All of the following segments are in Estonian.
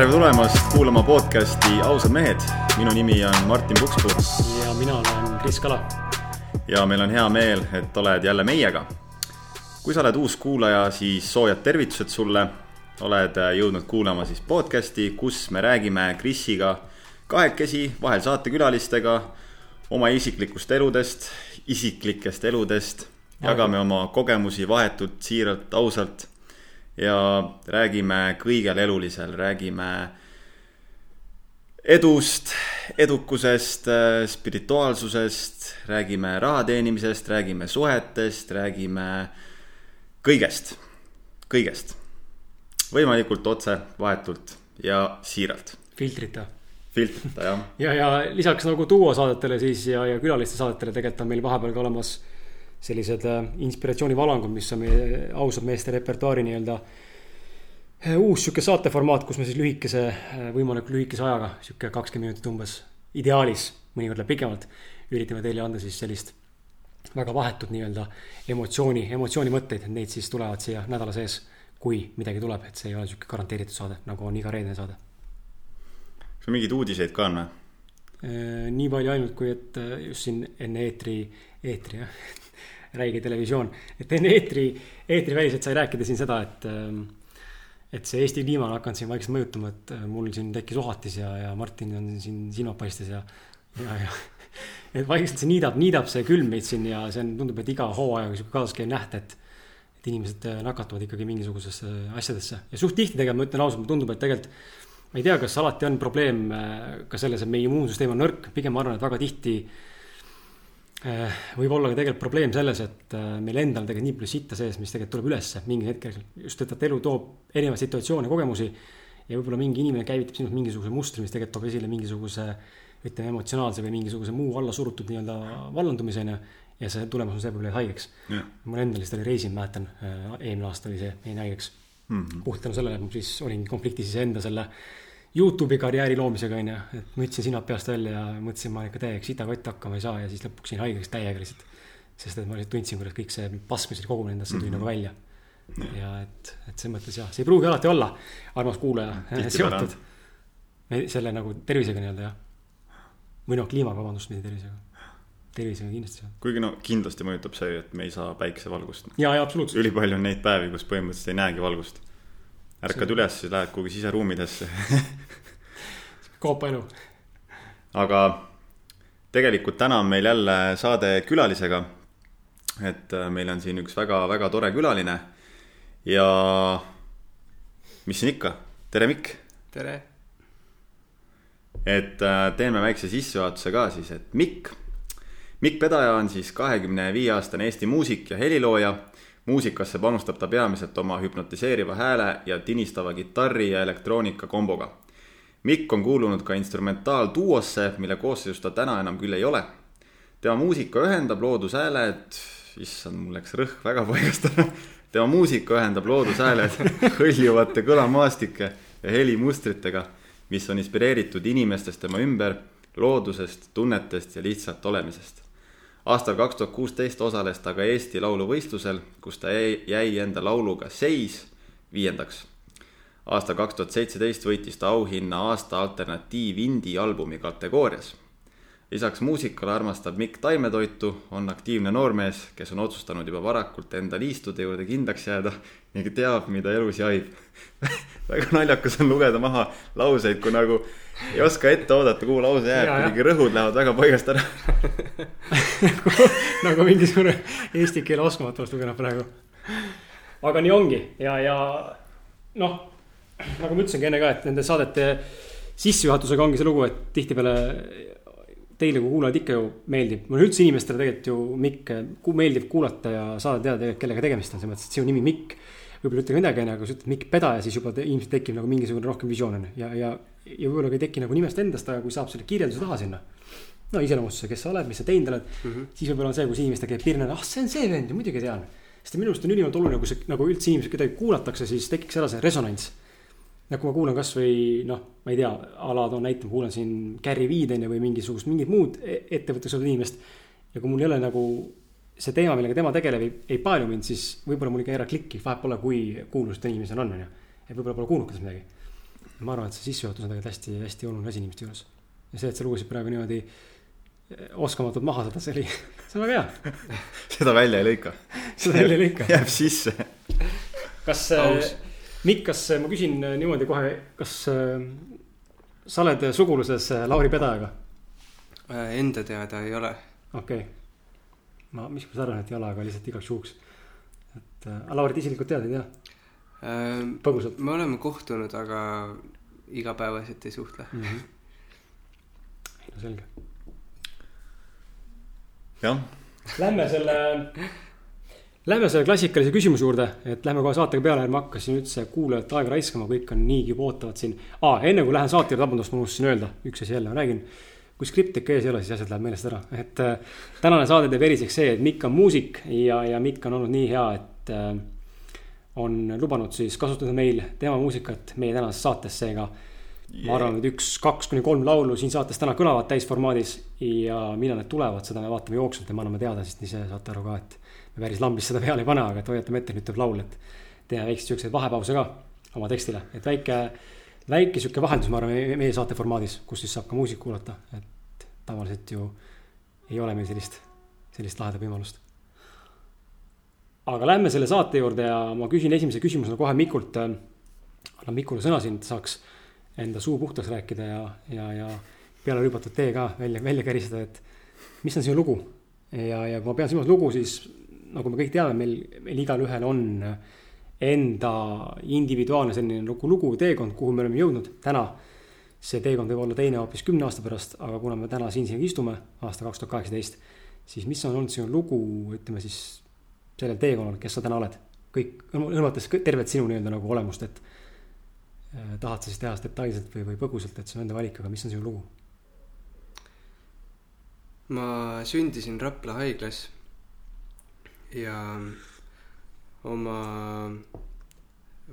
tere tulemast kuulama podcasti Ausad mehed. minu nimi on Martin Pukspuu. ja mina olen Kris Kala. ja meil on hea meel, et oled jälle meiega. kui sa oled uus kuulaja, siis soojad tervitused sulle. oled jõudnud kuulama siis podcasti, kus me räägime Krisiga kahekesi, vahel saatekülalistega oma isiklikust eludest, isiklikest eludest. jagame oma kogemusi vahetult, siiralt, ausalt ja räägime kõigel elulisel, räägime edust, edukusest, spirituaalsusest, räägime raha teenimisest, räägime suhetest, räägime kõigest, kõigest. võimalikult otse, vahetult ja siiralt. filtrita. filtrita, jah. ja, ja lisaks nagu duosaadetele siis ja, ja külaliste saadetele tegelikult on meil vahepeal ka olemas sellised inspiratsioonivalangud, mis on meie ausad meeste repertuaari nii-öelda uus sihuke saateformaat, kus me siis lühikese, võimalikult lühikese ajaga, sihuke kakskümmend minutit umbes, ideaalis, mõnikord läheb pikemalt, üritame teile anda siis sellist väga vahetut nii-öelda emotsiooni, emotsioonimõtteid, et neid siis tulevad siia nädala sees, kui midagi tuleb, et see ei ole sihuke garanteeritud saade, nagu on iga reedene saade. kas mingeid uudiseid ka on või? nii palju ainult, kui et just siin enne eetri, eetri jah. Räige televisioon, et enne eetri, eetriväliselt sai rääkida siin seda, et et see Eesti kliima on hakanud siin vaikselt mõjutama, et mul siin tekkis ohatis ja, ja Martin on siin silmad paistes ja, ja, ja et vaikselt see niidab, niidab see külm meid siin ja see on, tundub, et iga hooajaga sihuke kaasas käiv näht, et et inimesed nakatuvad ikkagi mingisugusesse asjadesse. Ja suht tihti tegelikult ma ütlen ausalt, mulle tundub, et tegelikult ma ei tea, kas alati on probleem ka selles, et meie immuunsüsteem on nõrk, pigem ma arvan, et väga tihti võib olla ka tegelikult probleem selles, et meil endal tegelikult nii palju sitta sees, mis tegelikult tuleb ülesse mingil hetkel. just, et elu toob erinevaid situatsioone, kogemusi. ja võib-olla mingi inimene käivitab sinus mingisuguse mustri, mis tegelikult toob esile mingisuguse, ütleme, emotsionaalse või mingisuguse muu alla surutud nii-öelda vallandumise, on ju. ja see tulemus on see, et võib-olla haigeks. mul endal lihtsalt oli reisil, mäletan, eelmine aasta oli see, jäin haigeks mm -hmm.. puht tänu sellele, et ma siis olin konfliktis iseenda selle Youtube'i karjääri loomisega onju, et nutsin sinad peast välja ja mõtlesin, ma ikka täiega sitakott hakkama ei saa ja siis lõpuks jäin haigeks täiega lihtsalt. sest et ma lihtsalt tundsin, kuidas kõik see pasm, mis oli kogunenud endasse, tuli mm -hmm. nagu välja. ja et, et selles mõttes jah, see ei pruugi alati olla, armas kuulaja, seotud selle nagu tervisega nii-öelda jah. või noh, kliimaga, vabandust, mitte tervisega. tervisega kindlasti jah. kuigi no kindlasti mõjutab see, et me ei saa päiksevalgust. ja, ja absoluutselt. ülipalju on neid päevi, kus põhimõtteliselt ei näegi valgust ärkad üles, siis lähed kuhugi siseruumidesse koopaelu. aga tegelikult täna on meil jälle saade külalisega. et meil on siin üks väga-väga tore külaline. ja mis siin ikka, tere Mikk. tere. et teeme väikse sissejuhatuse ka siis, et Mikk. Mikk Pedaja on siis kahekümne viie aastane Eesti muusik ja helilooja muusikasse panustab ta peamiselt oma hüpnotiseeriva hääle ja tinistava kitarri ja elektroonika komboga. Mikk on kuulunud ka instrumentaalduosse, mille koosseisus ta täna enam küll ei ole. tema muusika ühendab loodushääled, issand, mul läks rõhk väga paigast ära. tema muusika ühendab loodushääled hõljuvate kõlamaastike ja helimustritega, mis on inspireeritud inimestest tema ümber, loodusest, tunnetest ja lihtsalt olemisest aastal kaks tuhat kuusteist osales ta ka Eesti Lauluvõistlusel, kus ta jäi, enda lauluga Seis viiendaks. aastal kaks tuhat seitseteist võitis ta auhinna aasta alternatiiv indie albumi kategoorias. Lisaks muusikale armastab Mikk taimetoitu, on aktiivne noormees, kes on otsustanud juba varakult enda liistude juurde kindlaks jääda ning teab, mida elus jaib väga naljakas on lugeda maha lauseid, kui nagu ei oska ette oodata, kuhu lause jääb, kuidagi rõhud lähevad väga paigast ära. Nagu, nagu mingisugune eesti keele oskamatust lugenud praegu. aga nii ongi. Ja, ja noh, nagu ma ütlesingi enne ka, et nende saadete sissejuhatusega ongi see lugu, et tihtipeale teile kui kuulajad ikka ju meeldib, mulle üldse inimestele tegelikult ju Mikk meeldib kuulata ja saada teada tegelikult, kellega tegemist on, selles mõttes, et sinu nimi Mikk. võib-olla ütle midagi, onju, aga kui sa ütled Mikk Pedaja, siis juba te, ilmselt tekib nagu mingisugune rohkem visioon, onju, ja, ja, ja võib-olla ka ei teki nagu nimest endast, aga kui saab selle kirjelduse taha sinna no iseloomustuse, kes sa oled, mis sa teinud oled mm, -hmm. siis võib-olla on see, kus inimestel käib pirn, ah, see on see vend ju muidugi tean. sest minu arust on ülimalt oluline, kui see nagu üldse inimesed kedagi kuulatakse, siis tekiks ära see resonants. Nagu ma kuulan kasvõi noh, ma ei tea, a la toon näite, ma kuulan siin Gary Veed on ju või mingisugust mingit muud ettevõttes olevat inimest. ja kui mul ei ole nagu see teema, millega tema tegeleb, ei, ei paelu mind, siis võib-olla mul ikka ei ära klikki, vahet pole, kui kuulus ta inimesena on, on ju. et võib-olla pole kuulnud temast midagi ma arvan, et see sissejuhatus on tegelikult hästi, hästi oluline asi inimeste juures. ja see, et sa lugesid praegu niimoodi eh, oskamatult maha seda, see oli, see on väga hea. seda välja ei lõika. seda välja ei lõika. jääb sisse. kas, Mikk, kas ma küsin niimoodi kohe, kas sa oled suguluses Lauri Pedajaga? Enda teada ei ole. okei okay ma miskipärast arvan, et ei ole, aga lihtsalt igaks juhuks. et äh,, Laurit isiklikult tead, ei tea äh,? põgusalt. me oleme kohtunud, aga igapäevaselt ei suhtle mm. -hmm. no selge. jah. Lähme selle, lähme selle klassikalise küsimuse juurde, et lähme kohe saatega peale, ärme hakka siin üldse kuulajate aega raiskama, kõik on niigi juba ootavad siin ah,. enne kui lähen saate juurde, vabandust, ma unustasin öelda, üks asi jälle, ma räägin kui skript ikka ees ei ole, siis asjad lähevad meelest ära, et äh, tänane saade teeb eriseks see, et Mikk on muusik ja, ja Mikk on olnud nii hea, et äh, on lubanud siis kasutada meil tema muusikat meie tänases saates, seega yeah. ma arvan, et üks, kaks kuni kolm laulu siin saates täna kõlavad täisformaadis ja millal need tulevad, seda me vaatame jooksvalt ja me anname teada, sest ise saate aru ka, et me päris lambist seda peale ei pane, aga et hoiatame ette, nüüd tuleb laul, et teeme väikseid siukseid vahepause ka oma tekstile, et väike väike sihuke vaheldus, ma arvan, meie saate formaadis, kus siis saab ka muusikat kuulata, et tavaliselt ju ei ole meil sellist, sellist lahedat võimalust. aga lähme selle saate juurde ja ma küsin esimese küsimusena kohe Mikult, annan Mikule sõna siin, et saaks enda suu puhtaks rääkida ja, ja, ja peale rüübatud tee ka välja, välja käristada, et mis on sinu lugu. ja, ja kui ma pean silmas lugu, siis nagu me kõik teame, meil, meil igalühel on enda individuaalne selline lugu, lugu, teekond, kuhu me oleme jõudnud täna. see teekond võib olla teine hoopis kümne aasta pärast, aga kuna me täna siin sinuga istume, aasta kaks tuhat kaheksateist, siis mis on olnud sinu lugu, ütleme siis sellel teekonnal, kes sa täna oled? kõik, hõlmates tervet sinu nii-öelda nagu olemust, et tahad sa siis teha detailselt või, või põgusalt, et see on enda valik, aga mis on sinu lugu? ma sündisin Rapla haiglas ja oma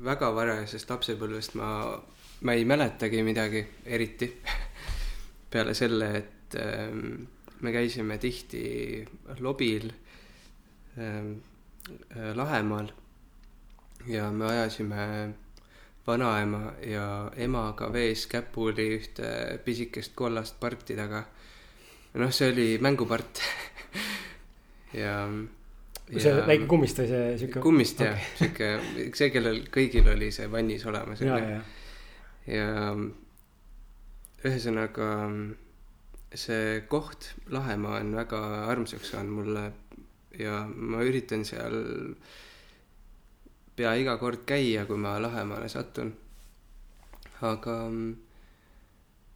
väga varajasest lapsepõlvest ma, ma ei mäletagi midagi eriti peale selle, et äh, me käisime tihti lobil äh, Lahemaal ja me ajasime vanaema ja emaga vees käpuli ühte pisikest kollast parti taga. noh, see oli mängupart ja kui see väike kummist või see sihuke? kummist jah okay., sihuke, see, kellel kõigil oli see vannis olemas. ja, ja, ja ühesõnaga see koht, Lahemaa on väga armsaks saanud mulle ja ma üritan seal pea iga kord käia, kui ma Lahemaale satun. aga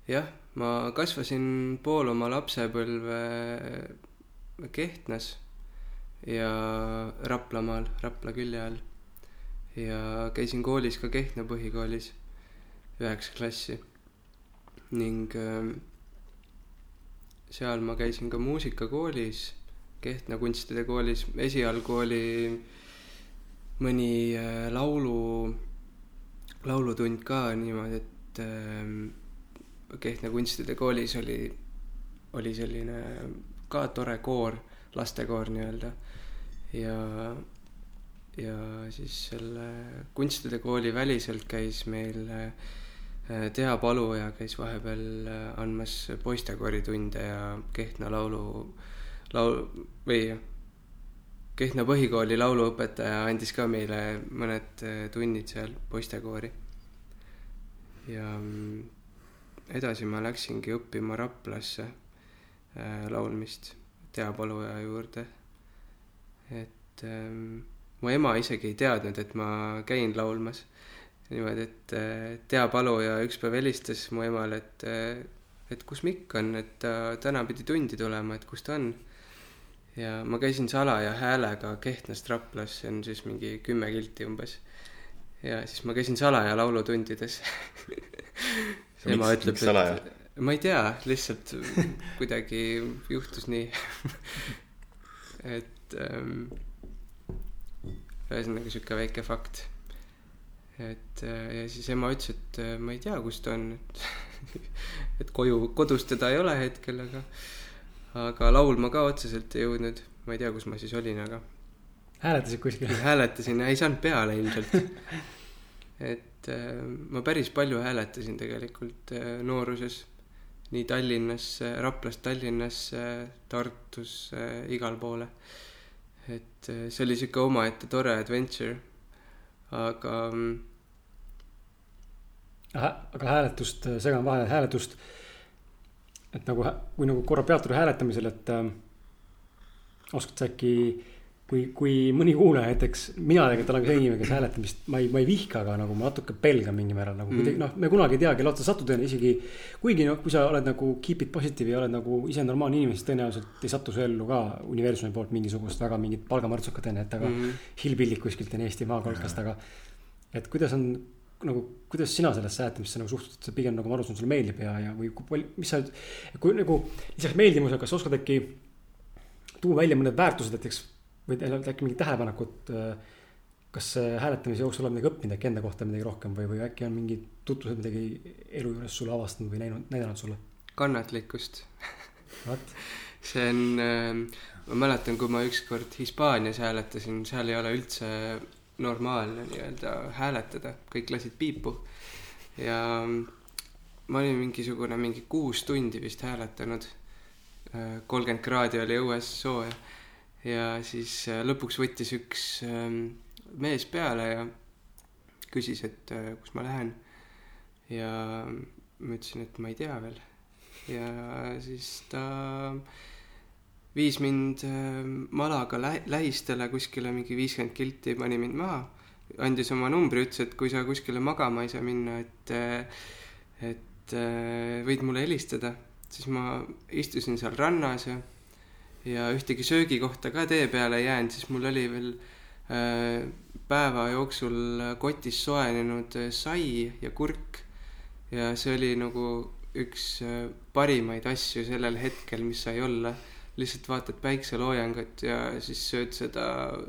jah, ma kasvasin pool oma lapsepõlve Kehtnas ja Raplamaal, Rapla külje all. ja käisin koolis ka Kehtna põhikoolis, üheksa klassi. ning äh, seal ma käisin ka muusikakoolis, Kehtna kunstide koolis, esialgu oli mõni äh, laulu, laulutund ka niimoodi, et äh, Kehtna kunstide koolis oli, oli selline ka tore koor, lastekoor nii-öelda. Ja, ja siis selle kunstide kooli väliselt käis meil äh, Tea Paluja käis vahepeal äh, andmas poistekooritunde ja Kehtna laulu, laul või Kehtna põhikooli lauluõpetaja andis ka meile mõned äh, tunnid seal poistekoori. ja mm, edasi ma läksingi õppima Raplasse laulmist Tea Paluja juurde et ähm, mu ema isegi ei teadnud, et ma käin laulmas. niimoodi, et äh, Tea Paluja üks päev helistas mu emale, et äh,, et kus Mikk on, et ta äh, täna pidi tundi tulema, et kus ta on. Ja ma käisin salaja häälega Kehtnast Raplas, see on siis mingi kümme kilti umbes. ja siis ma käisin salaja laulutundides ema ütleb, et ma ei tea, lihtsalt kuidagi juhtus nii et ähm, ühesõnaga sihuke väike fakt. et äh, ja siis ema ütles, et äh, ma ei tea, kus ta on, et et koju, kodus teda ei ole hetkel, aga aga laulma ka otseselt ei jõudnud, ma ei tea, kus ma siis olin, aga hääletasid kuskil? hääletasin, ei saanud peale ilmselt. et äh, ma päris palju hääletasin tegelikult äh, nooruses. nii Tallinnasse, Raplast Tallinnasse, Tartusse, igale poole. et äh, see oli sihuke omaette tore adventure. aga mm, aga hääletust, segan vahele, hääletust. Et nagu, kui nagu korra peatuda hääletamisel, et äh, oskad sa äkki, kui, kui mõni kuulaja näiteks, mina tegelikult olen ka see inimene, kes hääletamist, ma ei, ma ei vihka, aga nagu ma natuke pelgan mingil määral nagu Mm. mm., noh, me kunagi ei tea, kelle otsa satud on, isegi. kuigi noh, kui sa oled nagu keep it positive ja oled nagu ise normaalne inimene, siis tõenäoliselt ei satu su ellu ka universumi poolt mingisugust väga mingit palgamõrtsukat onju, et aga mm. mm, hillbillik kuskilt on Eesti maakolkast, aga et kuidas on nagu, kuidas sina sellesse hääletamisse nagu suhtud, et see pigem nagu ma aru saan, sulle meeldib ja, ja või kui palju, mis sa, kui nagu lisaks meeldimusele, kas oskad äkki tuua välja mõned väärtused näiteks või äkki mingid tähelepanekud. kas äh, hääletamise jooksul oled midagi õppinud äkki enda kohta midagi rohkem või, või äkki on mingid tutvused midagi elu juures sulle avastanud või näinud, näidanud sulle? kannatlikkust see on, ma mäletan, kui ma ükskord Hispaanias hääletasin, seal ei ole üldse normaalne nii-öelda hääletada, kõik lasid piipu. ja ma olin mingisugune mingi kuus tundi vist hääletanud. kolmkümmend kraadi oli õues sooja ja siis äh, lõpuks võttis üks ähm, mees peale ja küsis, et äh, kus ma lähen. ja ma ütlesin, et ma ei tea veel ja siis ta viis mind äh, Malaga lä- lähistele kuskile mingi viiskümmend kilti, pani mind maha, andis oma numbri, ütles, et kui sa kuskile magama ei saa minna, et, et äh, võid mulle helistada. siis ma istusin seal rannas ja, ja ühtegi söögikohta ka tee peale ei jäänud, siis mul oli veel äh, päeva jooksul kotis soojenenud äh, sai ja kurk ja see oli nagu üks äh, parimaid asju sellel hetkel, mis sai olla. Lihtsalt vaatad päikseloojangut ja siis sööd seda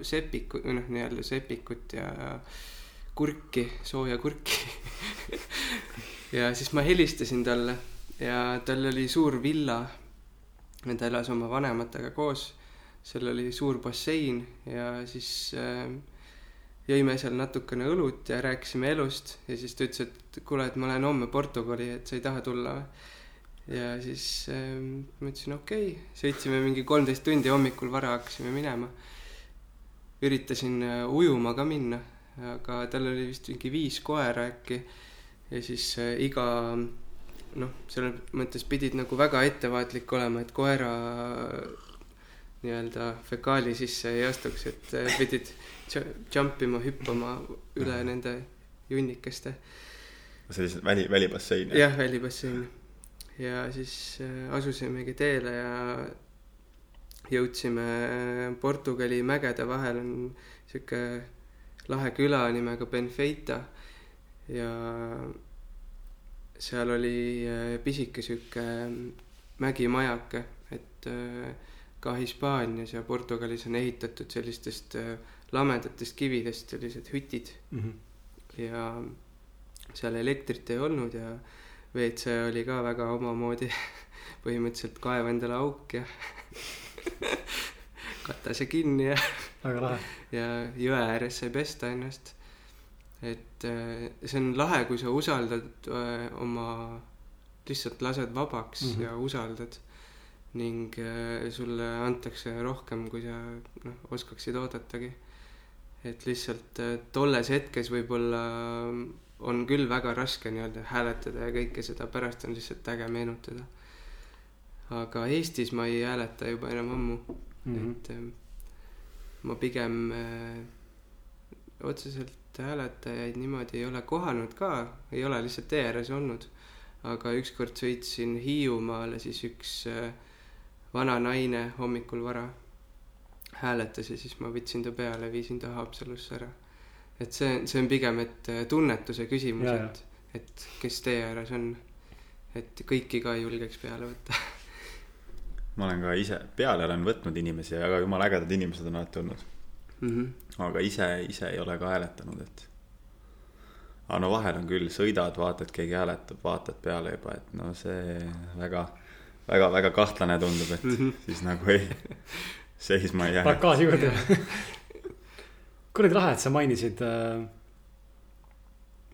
sepikut või noh, nii-öelda sepikut ja kurki, sooja kurki. ja siis ma helistasin talle ja tal oli suur villa. ta elas oma vanematega koos, seal oli suur bassein ja siis äh, jõime seal natukene õlut ja rääkisime elust ja siis ta ütles, et kuule, et ma lähen homme Portugali, et sa ei taha tulla või. Ja siis ähm, ma ütlesin okei okay., sõitsime mingi kolmteist tundi, hommikul vara hakkasime minema. üritasin äh, ujuma ka minna, aga tal oli vist mingi viis koera äkki ja siis äh, iga noh, selles mõttes pidid nagu väga ettevaatlik olema, et koera nii-öelda fekaali sisse ei astuks, et äh, pidid ju- jump ima, hüppama üle nende junnikeste. sellised väli, välibassein. jah, välibassein. Ja siis äh, asusimegi teele ja jõudsime Portugali mägede vahel. On sihuke lahe küla nimega Benfeita. Ja seal oli äh, pisike sihuke mägimajake, et äh, ka Hispaanias ja Portugalis on ehitatud sellistest äh, lamedatest kividest sellised hütid. Mhm. ja seal elektrit ei olnud ja WC oli ka väga omamoodi. põhimõtteliselt kaeva endale auk ja kata see kinni ja, väga lahe. ja jõe ääres sai pesta ennast. et äh, see on lahe, kui sa usaldad äh, oma, lihtsalt lased vabaks mm. -hmm. ja usaldad ning äh, sulle antakse rohkem, kui sa noh, oskaksid oodatagi. et lihtsalt tolles hetkes võib-olla on küll väga raske nii-öelda hääletada ja kõike seda pärast on lihtsalt äge meenutada. aga Eestis ma ei hääleta juba enam ammu mm. -hmm. et äh, ma pigem äh, otseselt hääletajaid niimoodi ei ole kohanud ka, ei ole lihtsalt tee ääres olnud. aga ükskord sõitsin Hiiumaale, siis üks äh, vana naine hommikul vara hääletas ja siis ma võtsin ta peale viisin ta Haapsalusse ära. Et see, see on pigem, et äh, tunnetuse küsimus, et, et kes tee ääres on. et kõiki ka ei julgeks peale võtta. ma olen ka ise, peale olen võtnud inimesi ja väga jumala ägedad inimesed on alati olnud. Mhm. aga ise, ise ei ole ka hääletanud, et. aga no vahel on küll, sõidad, vaatad, keegi hääletab, vaatad peale juba, et no see väga, väga, väga kahtlane tundub, et Mhm. siis nagu ei, seisma ei jää. paned gaasi juurde. Kuradi lahe, et sa mainisid äh,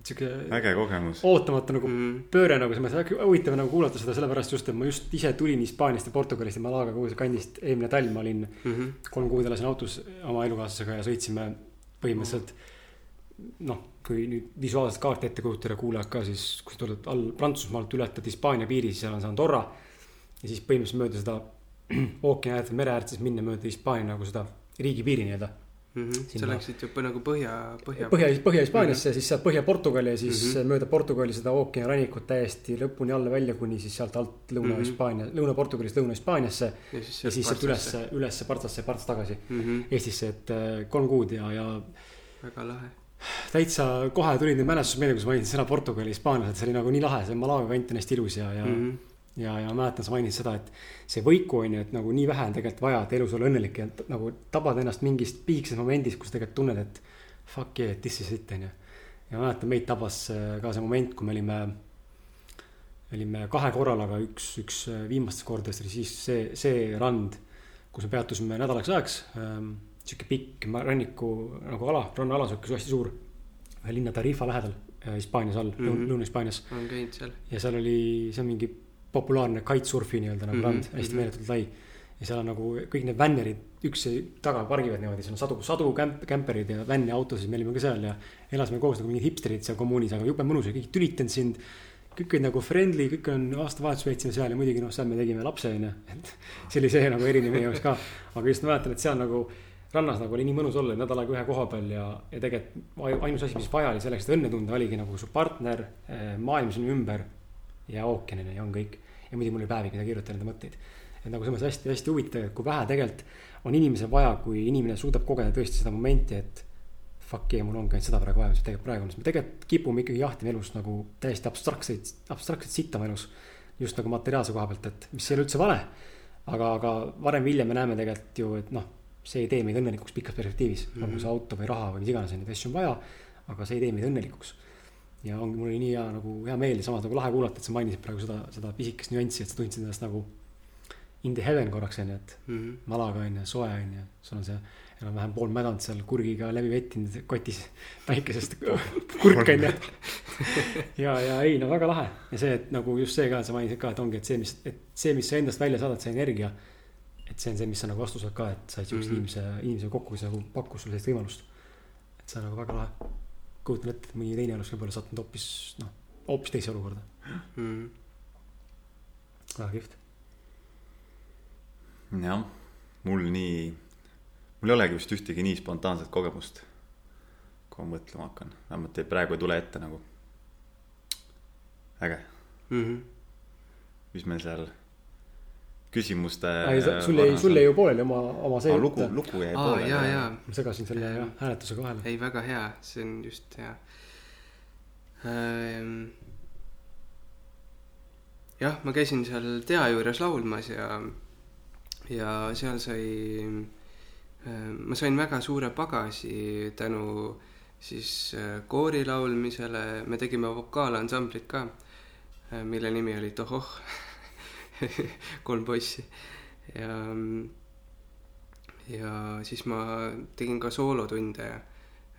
sihuke äge kogemus. ootamatu nagu mm.. pööre nagu selles mõttes, huvitav nagu kuulata seda sellepärast just, et ma just ise tulin Hispaaniast ja Portugalist ja Malaga kogu see kandist. eelmine talv ma olin Mm -hmm. kolm kuud elasin autos oma elukaaslasega ja sõitsime põhimõtteliselt noh, kui nüüd visuaalselt kaarti ette kujutada, kuulajad ka, siis kui sa tuled all Prantsusmaalt, ületad Hispaania piiri, siis seal on see Andorra. ja siis põhimõtteliselt mööda seda ookeani äärt mere äärt siis minna mööda Hispaania nagu seda riigipiiri nii-öelda. Mm -hmm. sa Sinna- läksid juba nagu põhja, põhja. Põhja, Põhja-Hispaaniasse, siis sealt Põhja-Portugali ja siis mm Mhm. -hmm. mööda Portugali seda ookeani rannikut täiesti lõpuni alla välja, kuni siis sealt alt Lõuna-Hispaania mm, -hmm. Lõuna-Portugalist Lõuna-Hispaaniasse. ja siis, siis sealt ülesse, ülesse Partsasse ja Parts tagasi mm. -hmm. Eestisse, et äh, kolm kuud ja, ja väga lahe. täitsa kohe tulid need mälestused meelde, kus ma mainisin sõna Portugali, hispaanlased, see oli nagu nii lahe, see Malaga kant on hästi ilus ja, ja mm, Mm -hmm. ja, ja mäletan, sa mainisid seda, et see võiku on ju, et nagu nii vähe on tegelikult vaja, et elus olla õnnelik ja nagu tabad ennast mingist piikses momendis, kus tegelikult tunned, et fuck yeah, this is it on ju. ja ma mäletan, meid tabas äh, ka see moment, kui me olime, olime kahel korral, aga üks, üks äh, viimastest kordadest oli siis see, see rand, kus me peatusime nädalaks ajaks ähm,. sihuke pikk ranniku nagu ala, rannaala sihuke hästi suur, linna Tarifa lähedal äh, Hispaanias all mm. -hmm., Lõuna-Hispaanias olen käinud seal. ja seal oli, see on mingi populaarne kitesurfi nii-öelda nagu Mhm, rand, hästi mhm. meeletult lai. ja seal on nagu kõik need vännerid üks taga pargivad niimoodi, seal on sadu, sadu kämp-, kämperid ja vänne autosid, me olime ka seal ja elasime koos nagu mingid hipsterid seal kommuunis, aga jube mõnus ja kõik tülitanud sind. kõik olid nagu friendly, kõik on aastavahetus veetsime seal ja muidugi noh, seal me tegime lapse onju, et see oli see nagu erinev meie jaoks ka. aga just mäletan, et seal nagu rannas nagu oli nii mõnus olla nädal aega ühe koha peal ja, ja tegelikult ai- ainus asi, mis vaja oli selleks, et õnne tunda, oligi nagu su partner, maailm sinu ümber ja ookean onju ja on kõik. Ja muidugi mul oli päevi, mida kirjutada enda mõtteid. et nagu selles mõttes hästi-hästi huvitav, et kui vähe tegelikult on inimesel vaja, kui inimene suudab kogeda tõesti seda momenti, et fuck yeah, mul ongi ainult seda praegu vaja, mis tegelikult praegu on, sest me tegelikult kipume ikkagi jahtima elus nagu täiesti abstraktseid, abstraktseid sitta oma elus. just nagu materiaalse koha pealt, et mis ei ole üldse vale. aga, aga varem või hiljem me näeme tegelikult ju, et noh, see ei tee meid õnnelikuks pikas perspektiivis mm, -hmm. olgu see auto või raha või mis iganes, neid asju on vaja. aga see ei tee meid õnnelikuks. Ja ongi, mul oli nii hea nagu hea meel ja samas nagu lahe kuulata, et sa mainisid praegu seda, seda pisikest nüanssi, et sa tundsid ennast nagu in the heaven korraks onju, et Mm -hmm. Malaga on ju, soe on ju, sul on see enam-vähem pool mädant seal kurgiga läbi vettinud kotis päikesest kurk on ju. ja, ja ei no väga lahe ja see, et nagu just see ka, sa mainisid ka, et ongi, et see, mis, et see, mis sa endast välja saadad, see energia. et see on see, mis sa nagu vastu saad ka, et said siukse Mhm. inimese, inimesega kokku, kes nagu pakkus sulle sellist võimalust. et see on nagu väga lahe. Kujutan ette, et mõni teine oleks võib-olla sattunud hoopis noh, hoopis teise olukorda, Mm väga kihvt. jah, mul nii, mul ei olegi vist ühtegi nii spontaanset kogemust, kui ma mõtlema hakkan, vähemalt ei- praegu ei tule ette nagu. äge, Mm -hmm. mis meil seal küsimuste. sul jäi, sul jäi ju pooleli oma, oma see lugu, lugu jäi pooleli. ja, ja, ma segasin selle jah, hääletusega vahele. ei väga hea, see on just hea ähm,. jah, ma käisin seal tea juures laulmas ja, ja seal sai äh,, ma sain väga suure pagasi tänu siis äh, koori laulmisele, me tegime vokaalansamblit ka, mille nimi oli Tohoh, kolm poissi ja ja siis ma tegin ka soolotunde ja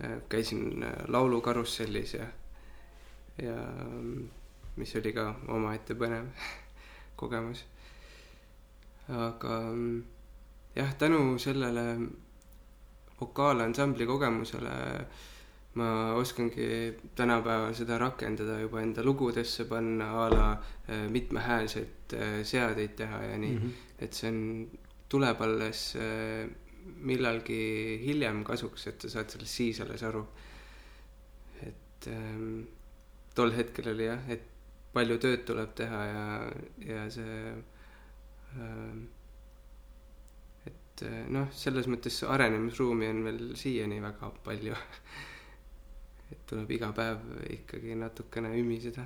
äh, käisin äh, laulukarussellis ja, ja mis oli ka omaette põnev kogemus. aga jah, tänu sellele vokaalansambli kogemusele ma oskangi tänapäeval seda rakendada juba enda lugudesse panna a la äh, mitmehäälseid äh, seadeid teha ja nii mm. -hmm. et see on, tuleb alles äh, millalgi hiljem kasuks, et sa saad sellest siis alles aru. et ähm, tol hetkel oli jah, et palju tööd tuleb teha ja, ja see ähm, et noh, selles mõttes arenemisruumi on veel siiani väga palju. et tuleb iga päev ikkagi natukene ümiseda.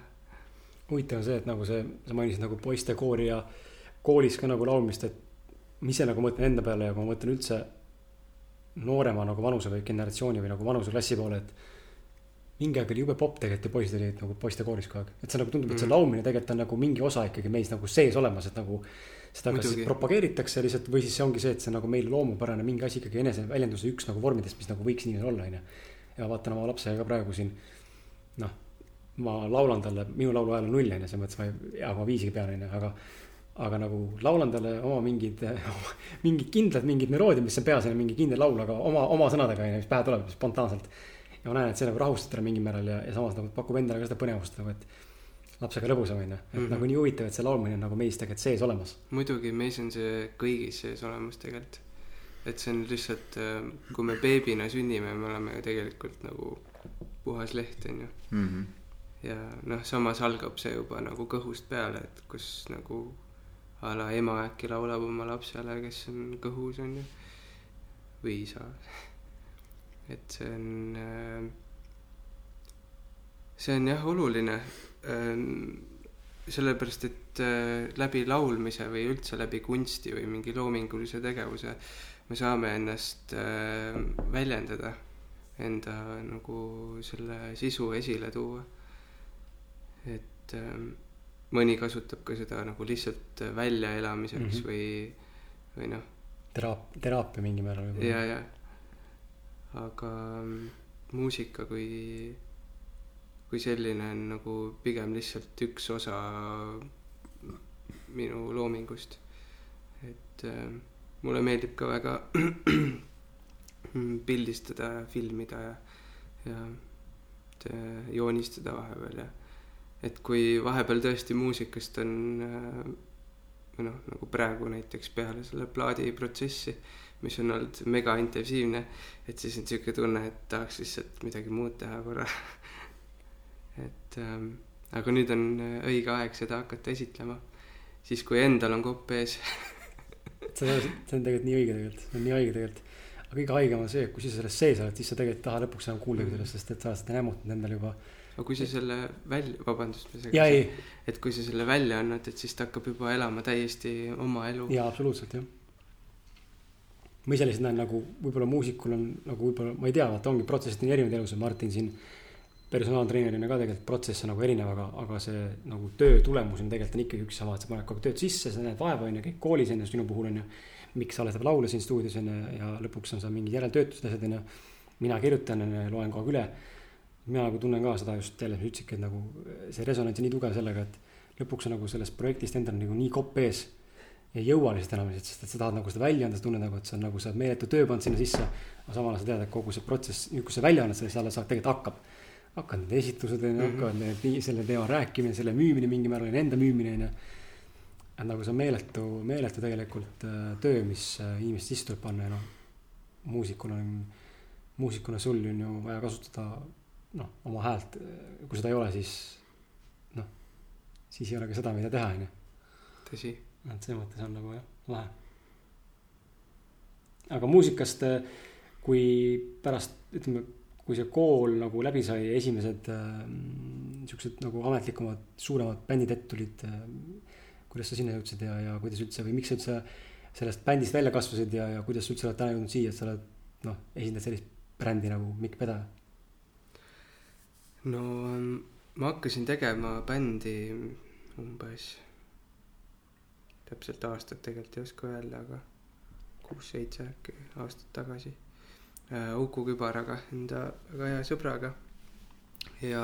huvitav on see, et nagu see, sa mainisid nagu poistekoori ja koolis ka nagu laulmist, et ma ise nagu mõtlen enda peale ja kui ma mõtlen üldse noorema nagu vanuse või generatsiooni või nagu vanuseklassi poole, et mingi aeg oli jube popp tegelikult ja poisid olid nagu poistekooris kogu aeg, et see nagu tundub, et see Mhm. laulmine tegelikult on nagu mingi osa ikkagi meis nagu sees olemas, et nagu seda kas Muidugi. propageeritakse lihtsalt või siis see ongi see, et see nagu meil loomupärane mingi asi ikkagi eneseväljenduse üks nagu vormidest, mis nagu võiks inimesel olla, onju. Ja vaatan oma lapsega ka praegu siin, noh, ma laulan talle, minu lauluhääl on null onju, selles mõttes ma ei, hea, ma viisiga pean onju, aga. aga nagu laulan talle oma mingid, mingid kindlad mingid meloodiad, mis on peas on mingi kindel laul, aga oma, oma sõnadega onju, mis pähe tuleb spontaanselt. ja ma näen, et see nagu rahustab teda mingil määral ja, ja samas nagu pakub endale ka seda põnevust nagu, et lapsega lõbusam onju, et mm. -hmm. nagu nii huvitav, et see laulmine on nagu meis tegelikult sees olemas. muidugi meis on see kõigis sees olemas tegelikult. Et see on lihtsalt, kui me beebina sünnime, me oleme ju tegelikult nagu puhas leht, onju. Mhm. ja noh, samas algab see juba nagu kõhust peale, et kus nagu a la ema äkki laulab oma lapsele, kes on kõhus, onju. või isa. et see on, see on jah oluline. sellepärast, et äh, läbi laulmise või üldse läbi kunsti või mingi loomingulise tegevuse me saame ennast äh, väljendada, enda nagu selle sisu esile tuua. et ähm, mõni kasutab ka seda nagu lihtsalt väljaelamiseks mm. -hmm. või, või noh, teraap-, teraapia mingil määral ja, ja. aga mm, muusika kui, kui selline on nagu pigem lihtsalt üks osa minu loomingust. et äh, mulle meeldib ka väga pildistada ja filmida ja, ja äh, joonistada vahepeal ja et kui vahepeal tõesti muusikast on äh, või noh, nagu praegu näiteks peale selle plaadiprotsessi, mis on olnud mega intensiivne, et siis on sihuke tunne, et tahaks lihtsalt midagi muud teha korra. et ähm, aga nüüd on õige aeg seda hakata esitlema, siis kui endal on kopp ees. see on, see on tegelikult nii õige tegelikult, see on nii õige tegelikult. aga kõige haigem on see, et kui sa selles sees oled, siis sa tegelikult ei taha lõpuks enam kuuldagi Mhm. sellest, sest et sa oled seda nämmutanud endale juba. aga kui sa selle välja, vabandust, ma ei, et kui sa selle välja annad, et siis ta hakkab juba elama täiesti oma elu. jaa, absoluutselt jah. ma ise lihtsalt näen nagu võib-olla muusikul on nagu võib-olla, ma ei tea, vaata ongi protsessid on erinevad elus ja Martin siin personaaltreenerina ka tegelikult protsess on nagu erinev, aga, aga see nagu töö tulemus on tegelikult on ikkagi üks sama, et sa paned kogu tööd sisse, sa näed vaeva, on ju, käid koolis on ju, sinu puhul on ju. miks salvestab laule siin stuudios on ju ja lõpuks on seal mingid järeltöötlused, asjad on ju. mina kirjutan loen kogu aeg üle. mina nagu tunnen ka seda just jälle, mis sa ütlesidki, et nagu see resonants on nii tugev sellega, et lõpuks on nagu sellest projektist endal nagu nii kopp ees ei jõua lihtsalt enam sest et sa tahad nagu seda välja anda, sa tunned nagu, et see on nagu sa oled meeletu töö pannud sinna sisse. aga samal ajal sa tead, et kogu see protsess, nüüd kui sa välja annad, siis alles tegelikult hakkab. Hakkavad need esitlused on ju, Mhm. hakkavad need, selle teema rääkimine, selle müümine mingil määral, enda müümine on ju. et nagu see on meeletu, meeletu tegelikult äh, töö, mis äh, inimest sisse tuleb panna ja noh, muusikuna on, muusikuna sul on ju vaja kasutada noh, oma häält. kui seda ei ole, siis noh, siis ei ole ka seda, mida teha, on ju tõsi. et selles mõttes on nagu jah, lahe. aga muusikast, kui pärast, ütleme, kui see kool nagu läbi sai, esimesed äh, siuksed nagu ametlikumad, suuremad bändid ette tulid äh,. kuidas sa sinna jõudsid ja, ja kuidas üldse või miks sa üldse sellest bändist välja kasvasid ja, ja kuidas sa üldse oled täna jõudnud siia, et sa oled noh, esindad sellist brändi nagu Mikk Pedaja. no ähm, ma hakkasin tegema bändi umbes, täpselt aastat tegelikult ei oska öelda, aga kuus-seitse äkki aastat tagasi. Uku Kübaraga, enda väga hea sõbraga. ja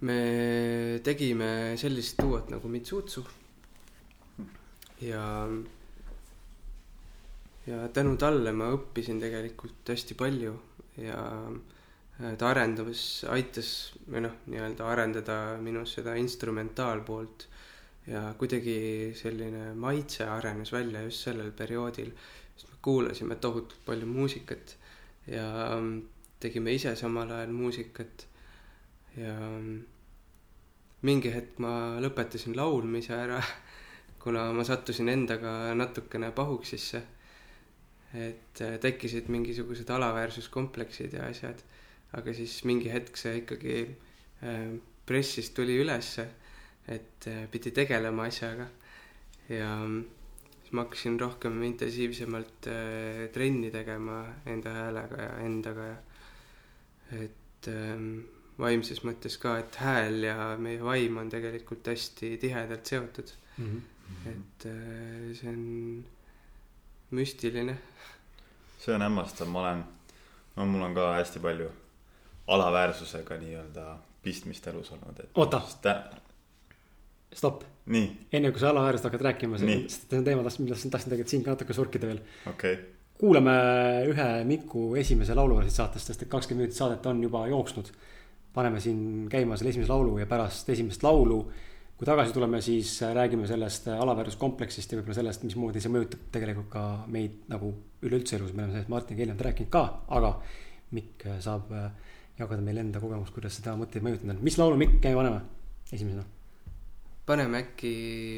me tegime sellist duot nagu Mitsutsu. ja, ja tänu talle ma õppisin tegelikult hästi palju ja äh, ta arendas, aitas või noh, nii-öelda arendada minus seda instrumentaalpoolt ja kuidagi selline maitse arenes välja just sellel perioodil, sest me kuulasime tohutult palju muusikat ja mm, tegime ise samal ajal muusikat ja mm, mingi hetk ma lõpetasin laulmise ära, kuna ma sattusin endaga natukene pahuksisse. et äh, tekkisid mingisugused alaväärsuskompleksid ja asjad, aga siis mingi hetk see ikkagi äh, pressis tuli ülesse, et äh, pidi tegelema asjaga ja mm, siis ma hakkasin rohkem intensiivsemalt äh, trenni tegema enda häälega ja endaga ja et ähm, vaimses mõttes ka, et hääl ja meie vaim on tegelikult hästi tihedalt seotud, et äh, see on müstiline. see on hämmastav, ma olen, no mul on ka hästi palju alaväärsusega nii-öelda pistmist elus olnud, et. Oota. stopp, nii, enne kui sa alaväärselt hakkad rääkima, see on teema, millest tahtsin tegelikult siin ka natuke surkida veel. okei okay., kuulame ühe Miku esimese laulu siit saatest, sest et kakskümmend minutit saadet on juba jooksnud. paneme siin käima selle esimese laulu ja pärast esimest laulu, kui tagasi tuleme, siis räägime sellest alaväärsuskompleksist ja võib-olla sellest, mismoodi see mõjutab tegelikult ka meid nagu üleüldse elus, me oleme sellest Martiniga eelnevalt rääkinud ka, aga Mikk saab jagada meile enda kogemust, kuidas seda mõtteid mõjutanud on. mis laulu Mikk, paneme esimesena, paneme äkki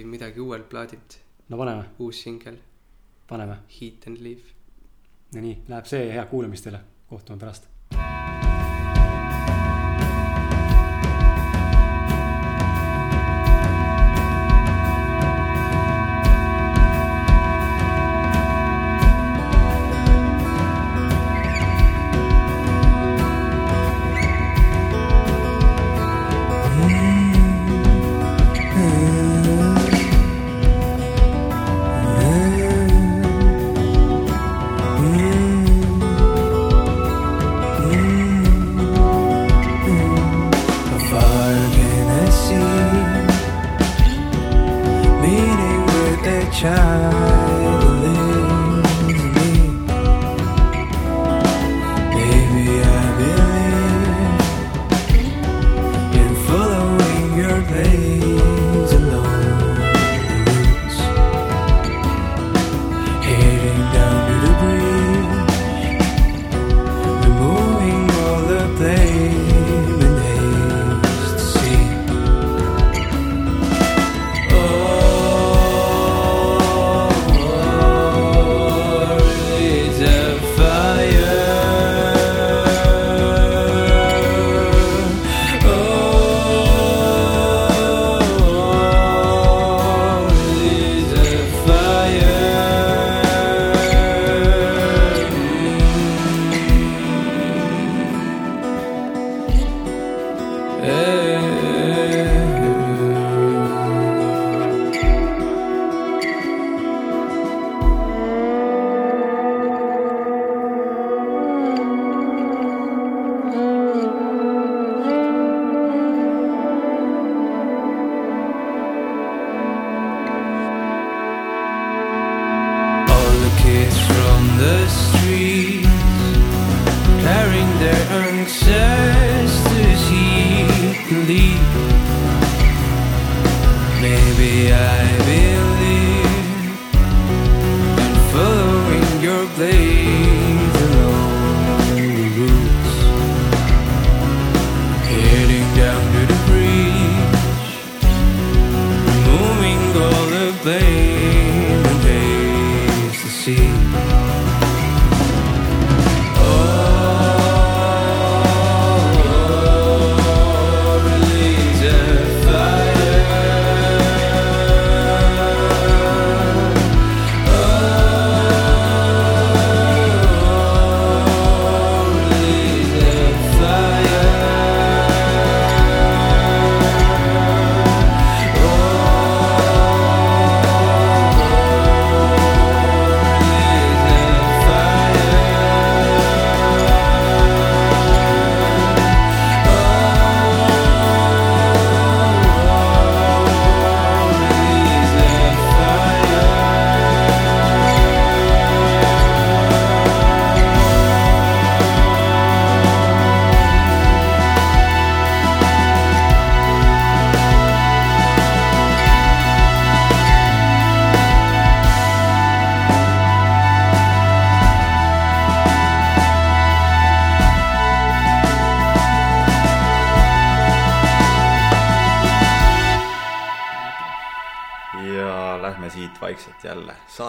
midagi uuelt plaadilt, no paneme, uus singel, paneme. Heat and Leave. no nii, läheb see, head kuulamist teile, kohtume pärast.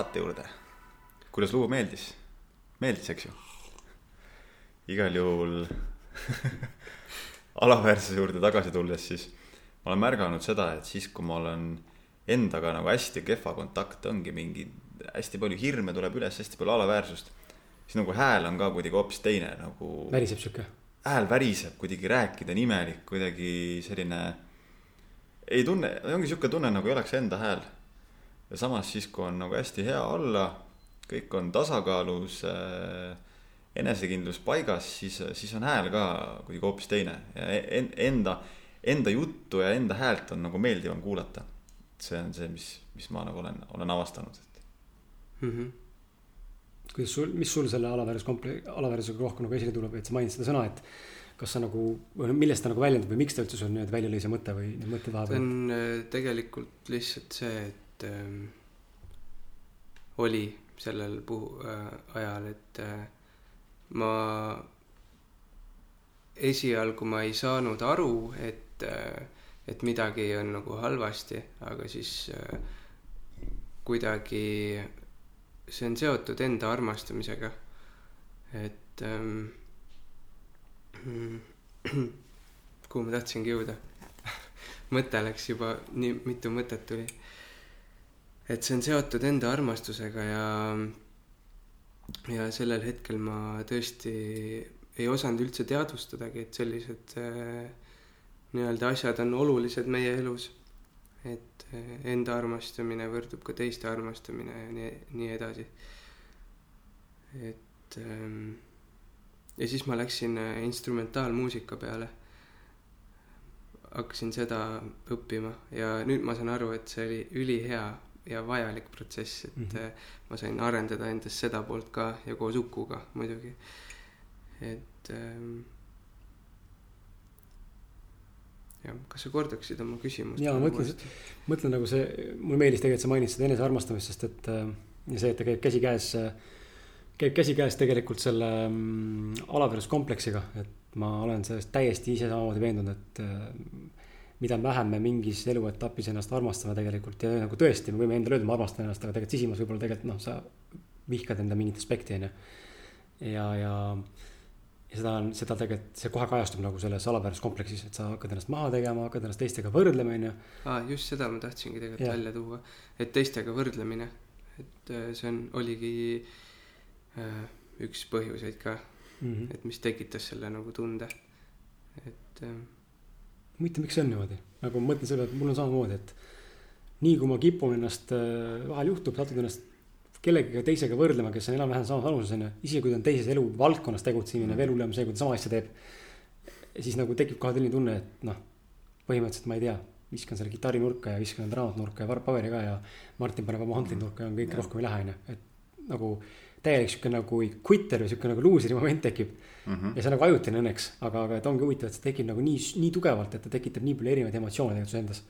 Saate juurde. kuidas lugu meeldis? meeldis, eks ju? igal juhul alaväärsuse juurde tagasi tulles, siis ma olen märganud seda, et siis, kui ma olen endaga nagu hästi kehva kontakt, ongi mingi hästi palju hirme tuleb üles, hästi palju alaväärsust, siis nagu hääl on ka kuidagi hoopis teine nagu. väriseb sihuke. hääl väriseb, kuidagi rääkida on imelik, kuidagi selline. ei tunne, ongi sihuke tunne nagu ei oleks enda hääl. Ja samas siis, kui on nagu hästi hea olla, kõik on tasakaalus äh,, enesekindlus paigas, siis, siis on hääl ka kuidagi hoopis teine ja en- enda, enda juttu ja enda häält on nagu meeldivam kuulata. see on see, mis, mis ma nagu olen, olen avastanud, et mm. -hmm. kuidas sul, mis sul selle alaväärsuskomple-, alaväärsusega rohkem nagu esile tuleb, et sa mainisid seda sõna, et kas sa nagu, millest ta nagu väljendub või miks ta üldse sul nüüd välja lõi see mõte või need mõtted vahepeal? on äh, tegelikult lihtsalt see, et ähm, oli sellel puhu- äh,, ajal, et äh, ma esialgu ma ei saanud aru, et äh,, et midagi on nagu halvasti, aga siis äh, kuidagi see on seotud enda armastamisega. et ähm, kuhu ma tahtsingi jõuda mõte läks juba, nii mitu mõtet tuli. Et see on seotud enda armastusega ja, ja sellel hetkel ma tõesti ei osanud üldse teadvustadagi, et sellised äh, nii-öelda asjad on olulised meie elus. et äh, enda armastamine võrdub ka teiste armastamine ja nii, nii edasi. et ähm, ja siis ma läksin äh, instrumentaalmuusika peale hakkasin seda õppima ja nüüd ma saan aru, et see oli ülihea ja vajalik protsess, et mm. -hmm. ma sain arendada endas seda poolt ka ja koos Ukuga muidugi. et ähm, jah, kas sa kordaksid oma küsimust? Jaa, ma mõtlesin- mõtlen nagu see, mulle meeldis tegelikult, sa mainisid enesearmastamist, sest et äh, ja see, et ta käib käsikäes, käib käsikäes tegelikult selle mm, alaväärsuskompleksiga, et ma olen sellest täiesti ise samamoodi veendunud, et äh, mida vähem me mingis eluetapis ennast armastame tegelikult ja nagu tõesti, me võime endale öelda, ma armastan ennast, aga tegelikult sisimas võib-olla tegelikult noh, sa vihkad enda mingit aspekti, onju. ja, ja, ja seda on, seda tegelikult, see kohe kajastub nagu selles alaväärsuskompleksis, et sa hakkad ennast maha tegema, hakkad ennast teistega võrdlema, onju aa, just seda ma tahtsingi tegelikult yeah. välja tuua, et teistega võrdlemine, et äh, see on, oligi äh, üks põhjuseid ka, mm. -hmm. et mis tekitas selle nagu tunde, et äh, huvitav, miks see on niimoodi, nagu ma mõtlen selle peale, et mul on samamoodi, et nii kui ma kipun ennast, vahel juhtub, satud ennast kellegagi teisega võrdlema, kes on enam-vähem samas vanuses onju, isegi kui ta on teises eluvaldkonnas tegutsemine veel hullem see, kui ta sama asja teeb. siis nagu tekib kohe selline tunne, et noh, põhimõtteliselt ma ei tea, viskan selle kitarri nurka ja viskan raamat nurka ja paberi ka ja Martin paneb oma handlid nurka ja on kõik rohkem ei lähe onju, et nagu täielik sihuke nagu quitter või sihuke nagu luuseri moment tekib mm. -hmm. ja see on nagu ajutine õnneks, aga, aga et ongi huvitav, et see tekib nagu nii, nii tugevalt, et ta tekitab nii palju erinevaid emotsioone tegelikult su endas.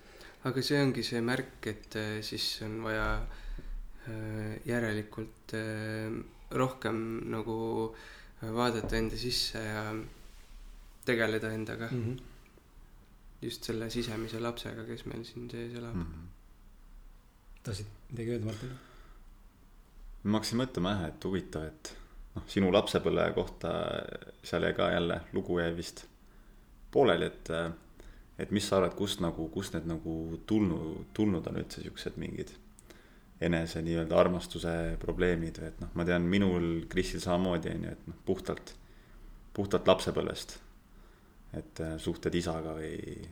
aga see ongi see märk, et äh, siis on vaja äh, järelikult äh, rohkem nagu vaadata enda sisse ja tegeleda endaga Mhm. mm., just selle sisemise lapsega, kes meil siin sees elab mm.. -hmm. tahtsid midagi öelda, Martin? Ma hakkasin mõtlema jah, et huvitav, et noh, sinu lapsepõlve kohta seal jäi ka jälle lugu jäi vist pooleli, et et mis sa arvad, kust nagu, kust need nagu tulnud, tulnud on üldse siuksed mingid enese nii-öelda armastuse probleemid või et noh, ma tean, minul Krisil samamoodi on ju, et noh, puhtalt, puhtalt lapsepõlvest. et äh, suhted isaga või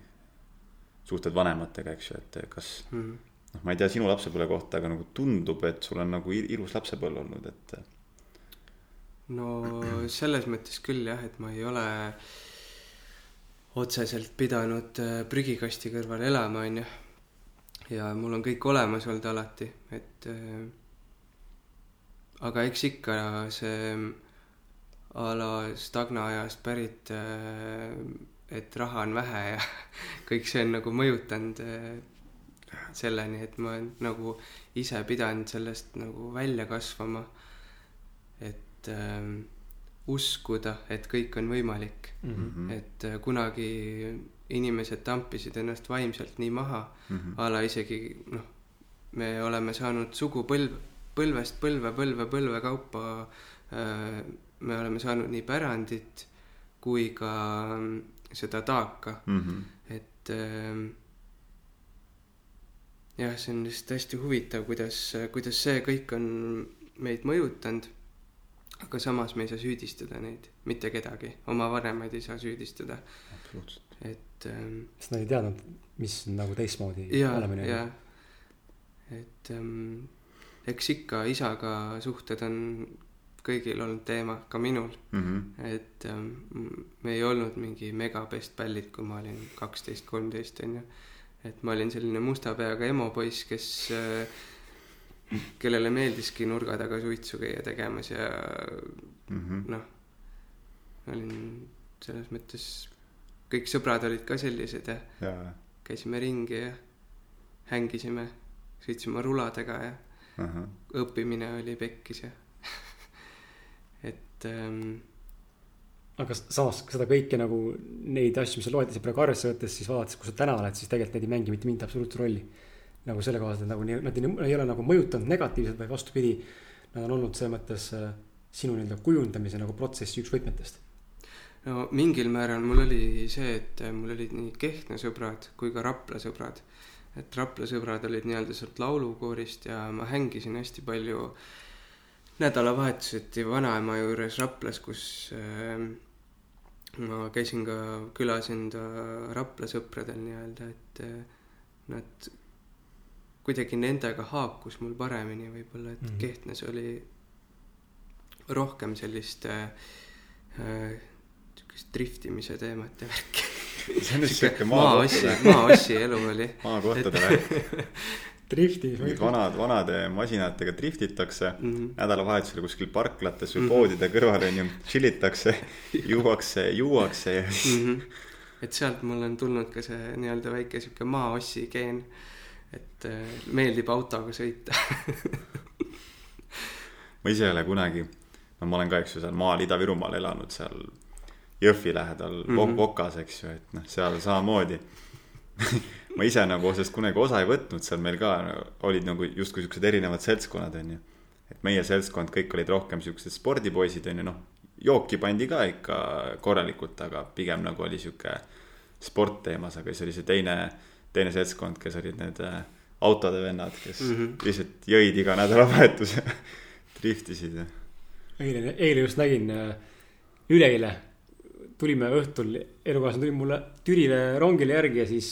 suhted vanematega, eks ju, et kas Mm. noh, ma ei tea sinu lapsepõlve kohta, aga nagu tundub, et sul on nagu il- ilus lapsepõlv olnud, et no selles mõttes küll jah, et ma ei ole otseselt pidanud äh, prügikasti kõrval elama, onju. ja mul on kõik olemas olnud alati, et äh, aga eks ikka see a la Stagna ajast pärit, et raha on vähe ja kõik see on nagu mõjutanud äh, selleni, et ma olen nagu ise pidanud sellest nagu välja kasvama. et ähm, uskuda, et kõik on võimalik, Mhm. et äh, kunagi inimesed tampisid ennast vaimselt nii maha Mhm. a la isegi noh, me oleme saanud sugu põlv, põlvest põlve, põlve, põlve kaupa äh,. me oleme saanud nii pärandit kui ka mm, seda taaka, Mhm. et äh, jah, see on lihtsalt hästi huvitav, kuidas, kuidas see kõik on meid mõjutanud. aga samas me ei saa süüdistada neid, mitte kedagi, oma vanemaid ei saa süüdistada, absoluutselt. et ähm, sest nad ei teadnud, mis on nagu teistmoodi olemine ja. et ähm, eks ikka isaga suhted on kõigil olnud teema, ka minul. mm. -hmm. et ähm, me ei olnud mingi mega best pallid, kui ma olin kaksteist, kolmteist onju. Et ma olin selline musta peaga emo poiss, kes äh,, kellele meeldiski nurga taga suitsu käia tegemas ja Mm -hmm. noh, olin selles mõttes, kõik sõbrad olid ka sellised ja ja, käisime ringi ja hängisime, sõitsime ruladega ja ahah, õppimine oli pekkis ja et ähm, aga samas seda kõike nagu neid asju, mis sa loetlesid praegu arvesse võttes, siis vaadates, kus sa täna oled, siis tegelikult need ei mängi mitte mingit absoluutset rolli. nagu selle kohaselt, et nagu nad ei, ei ole nagu mõjutanud negatiivselt, vaid vastupidi, nad on olnud selles mõttes äh, sinu nii-öelda kujundamise nagu protsessi üks võtmetest. no mingil määral mul oli see, et äh, mul olid nii Kehtna sõbrad kui ka Rapla sõbrad. et Rapla sõbrad olid nii-öelda sealt laulukoorist ja ma hängisin hästi palju nädalavahetuseti vanaema juures Raplas, kus äh, ma käisin ka külas enda Rapla sõpradel nii-öelda, et äh, nad kuidagi nendega haakus mul paremini võib-olla, et mm. -hmm. Kehtnas oli rohkem sellist äh, äh, niisugust driftimise teemat ja värki. see on nüüd siuke maaossi maaossi elu oli. maakohtade värk. drifti. mingid vanad, vanade masinatega driftitakse Mm -hmm. nädalavahetusel kuskil parklates või Mhm. poodide kõrval onju, chill itakse, juuakse, juuakse ja siis mm. -hmm. et sealt mul on tulnud ka see nii-öelda väike sihuke maaossi geen, et äh, meeldib autoga sõita. ma ise ei ole kunagi, no ma olen ka, eks ju, seal maal Ida-Virumaal elanud seal Jõhvi lähedal mm. -hmm. Vokas, eks ju, et noh, seal samamoodi. ma ise nagu sellest kunagi osa ei võtnud, seal meil ka no, olid nagu justkui siuksed erinevad seltskonnad, onju. et meie seltskond kõik olid rohkem siuksed spordipoisid, onju, noh, jooki pandi ka ikka korralikult, aga pigem nagu oli sihuke sport teemas, aga siis oli see teine, teine seltskond, kes olid need äh, autode vennad, kes mm. -hmm. lihtsalt jõid iga nädalavahetus ja driftisid ja eile, eile just nägin, üleeile tulime õhtul, elukaaslane tuli mulle Türile rongile järgi ja siis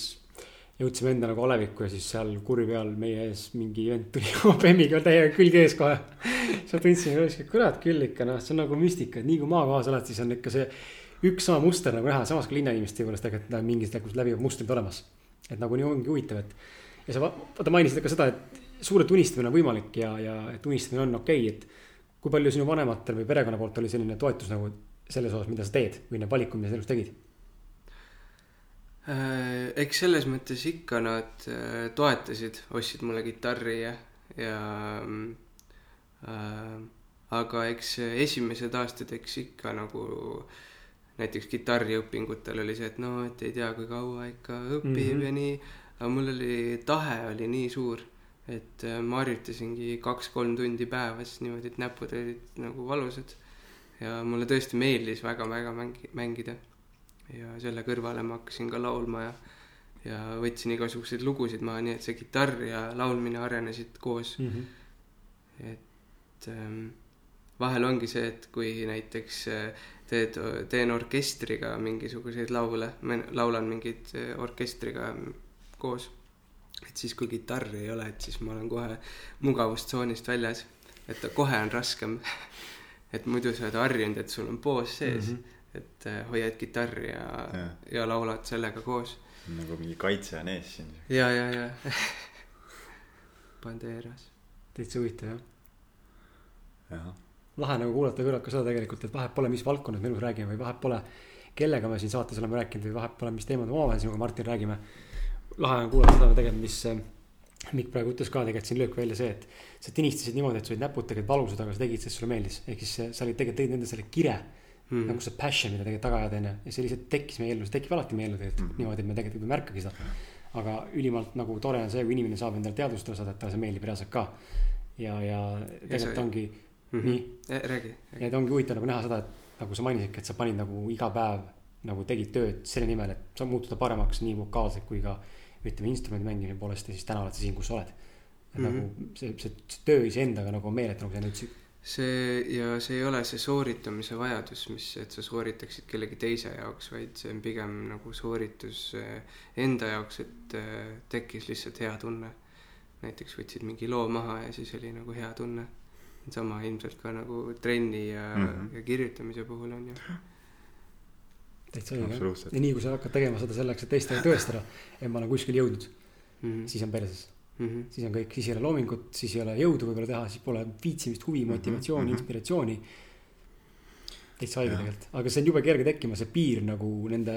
jõudsime enda nagu alevikku ja siis seal kurvi peal meie ees mingi vend tuli OBM-iga täiega külge ees kohe. siis ma tundsin, et kurat küll ikka noh, see on nagu müstika, et nii kui maakohas oled, siis on ikka see üks sama muster nagu näha, samas ka linnainimeste juures tegelikult näeb mingid nagu läbivad mustrid olemas. et nagu nii ongi huvitav, et ja sa va- vaata mainisid ka seda, et suurelt unistamine on võimalik ja, ja et unistamine on okei okay,, et kui palju sinu vanematel või perekonna poolt oli selline toetus nagu selles osas, mida sa teed või need valikud, mida sa elus tegid? Äh, eks selles mõttes ikka nad äh, toetasid, ostsid mulle kitarri ja, ja äh, aga eks esimesed aastad, eks ikka nagu näiteks kitarriõpingutel oli see, et no, et ei tea, kui kaua ikka õpib mm. -hmm. ja nii, aga mul oli, tahe oli nii suur, et äh, ma harjutasingi kaks-kolm tundi päevas niimoodi, et näpud olid nagu valusad ja mulle tõesti meeldis väga-väga mängi-, mängida. Ja selle kõrvale ma hakkasin ka laulma ja ja võtsin igasuguseid lugusid maha, nii et see kitarr ja laulmine arenesid koos, et ähm, vahel ongi see, et kui näiteks äh, teed, teen orkestriga mingisuguseid laule, laulan mingeid äh, orkestriga koos, et siis, kui kitarri ei ole, et siis ma olen kohe mugavustsoonist väljas, et kohe on raskem. et muidu sa oled harjunud, et sul on poos sees mm. -hmm. et äh, hoiad kitarri ja, Ja. ja., laulad sellega koos nagu mingi kaitse on ees siin. ja, ja, ja Banderas. täitsa huvitav jah. jah, lahe nagu kuulata kõrvalt ka seda tegelikult, et vahet pole, mis valdkonnas me elus räägime või vahet pole, kellega me siin saates oleme rääkinud või vahet pole, mis teemad omavahel sinuga, Martin, räägime. lahe on kuulata seda tegelikult, mis äh, Mikk praegu ütles ka tegelikult siin löök välja see, et sa tinistasid niimoodi, et sul olid näpud tegelikult valusad, aga sa tegid, sest sulle meeldis. ehk siis sa olid tegelikult tõid nende selle kire mm., nagu see passion, mida tegelikult taga ajada onju. ja see lihtsalt tekkis meie ellu, see tekib alati meie ellu tegelikult mm. Niimoodi, et me tegelikult ei märkagi seda. aga ülimalt nagu tore on see, kui inimene saab endale teadvustada seda, et talle see meeldib reaalselt ka. ja, ja tegelikult ongi mm. -hmm. nii, räägi, räägi. ja et ongi huvitav nagu näha seda, et nagu sa mainisidki, et sa panid nagu iga päev nagu tegid tööd selle nimel, et sa muutuda paremaks nii vokaalselt kui ka ütleme instrumendi mängimise poolest ja siis täna oled sa siin, kus sa oled. et mm. -hmm. nagu see, see töö iseendaga nagu on meeletu, nagu sa enne ütlesid. see ja see ei ole see sooritamise vajadus, mis, et sa sooritaksid kellegi teise jaoks, vaid see on pigem nagu sooritus eh, enda jaoks, et eh, tekkis lihtsalt hea tunne. näiteks võtsid mingi loo maha ja siis oli nagu hea tunne. sama ilmselt ka nagu trenni ja mm. -hmm. ja kirjutamise puhul on ju. Täitsa õige. ja. nii kui sa hakkad tegema seda selleks, et teistele tõestada, et ma olen kuskile jõudnud, Mhm. siis on perses. Mhm. siis on kõik, siis ei ole loomingut, siis ei ole jõudu võib-olla teha, siis pole viitsimist, huvi, Mhm, motivatsiooni, mhm. inspiratsiooni. täitsa haige tegelikult, aga see on jube kerge tekkima, see piir nagu nende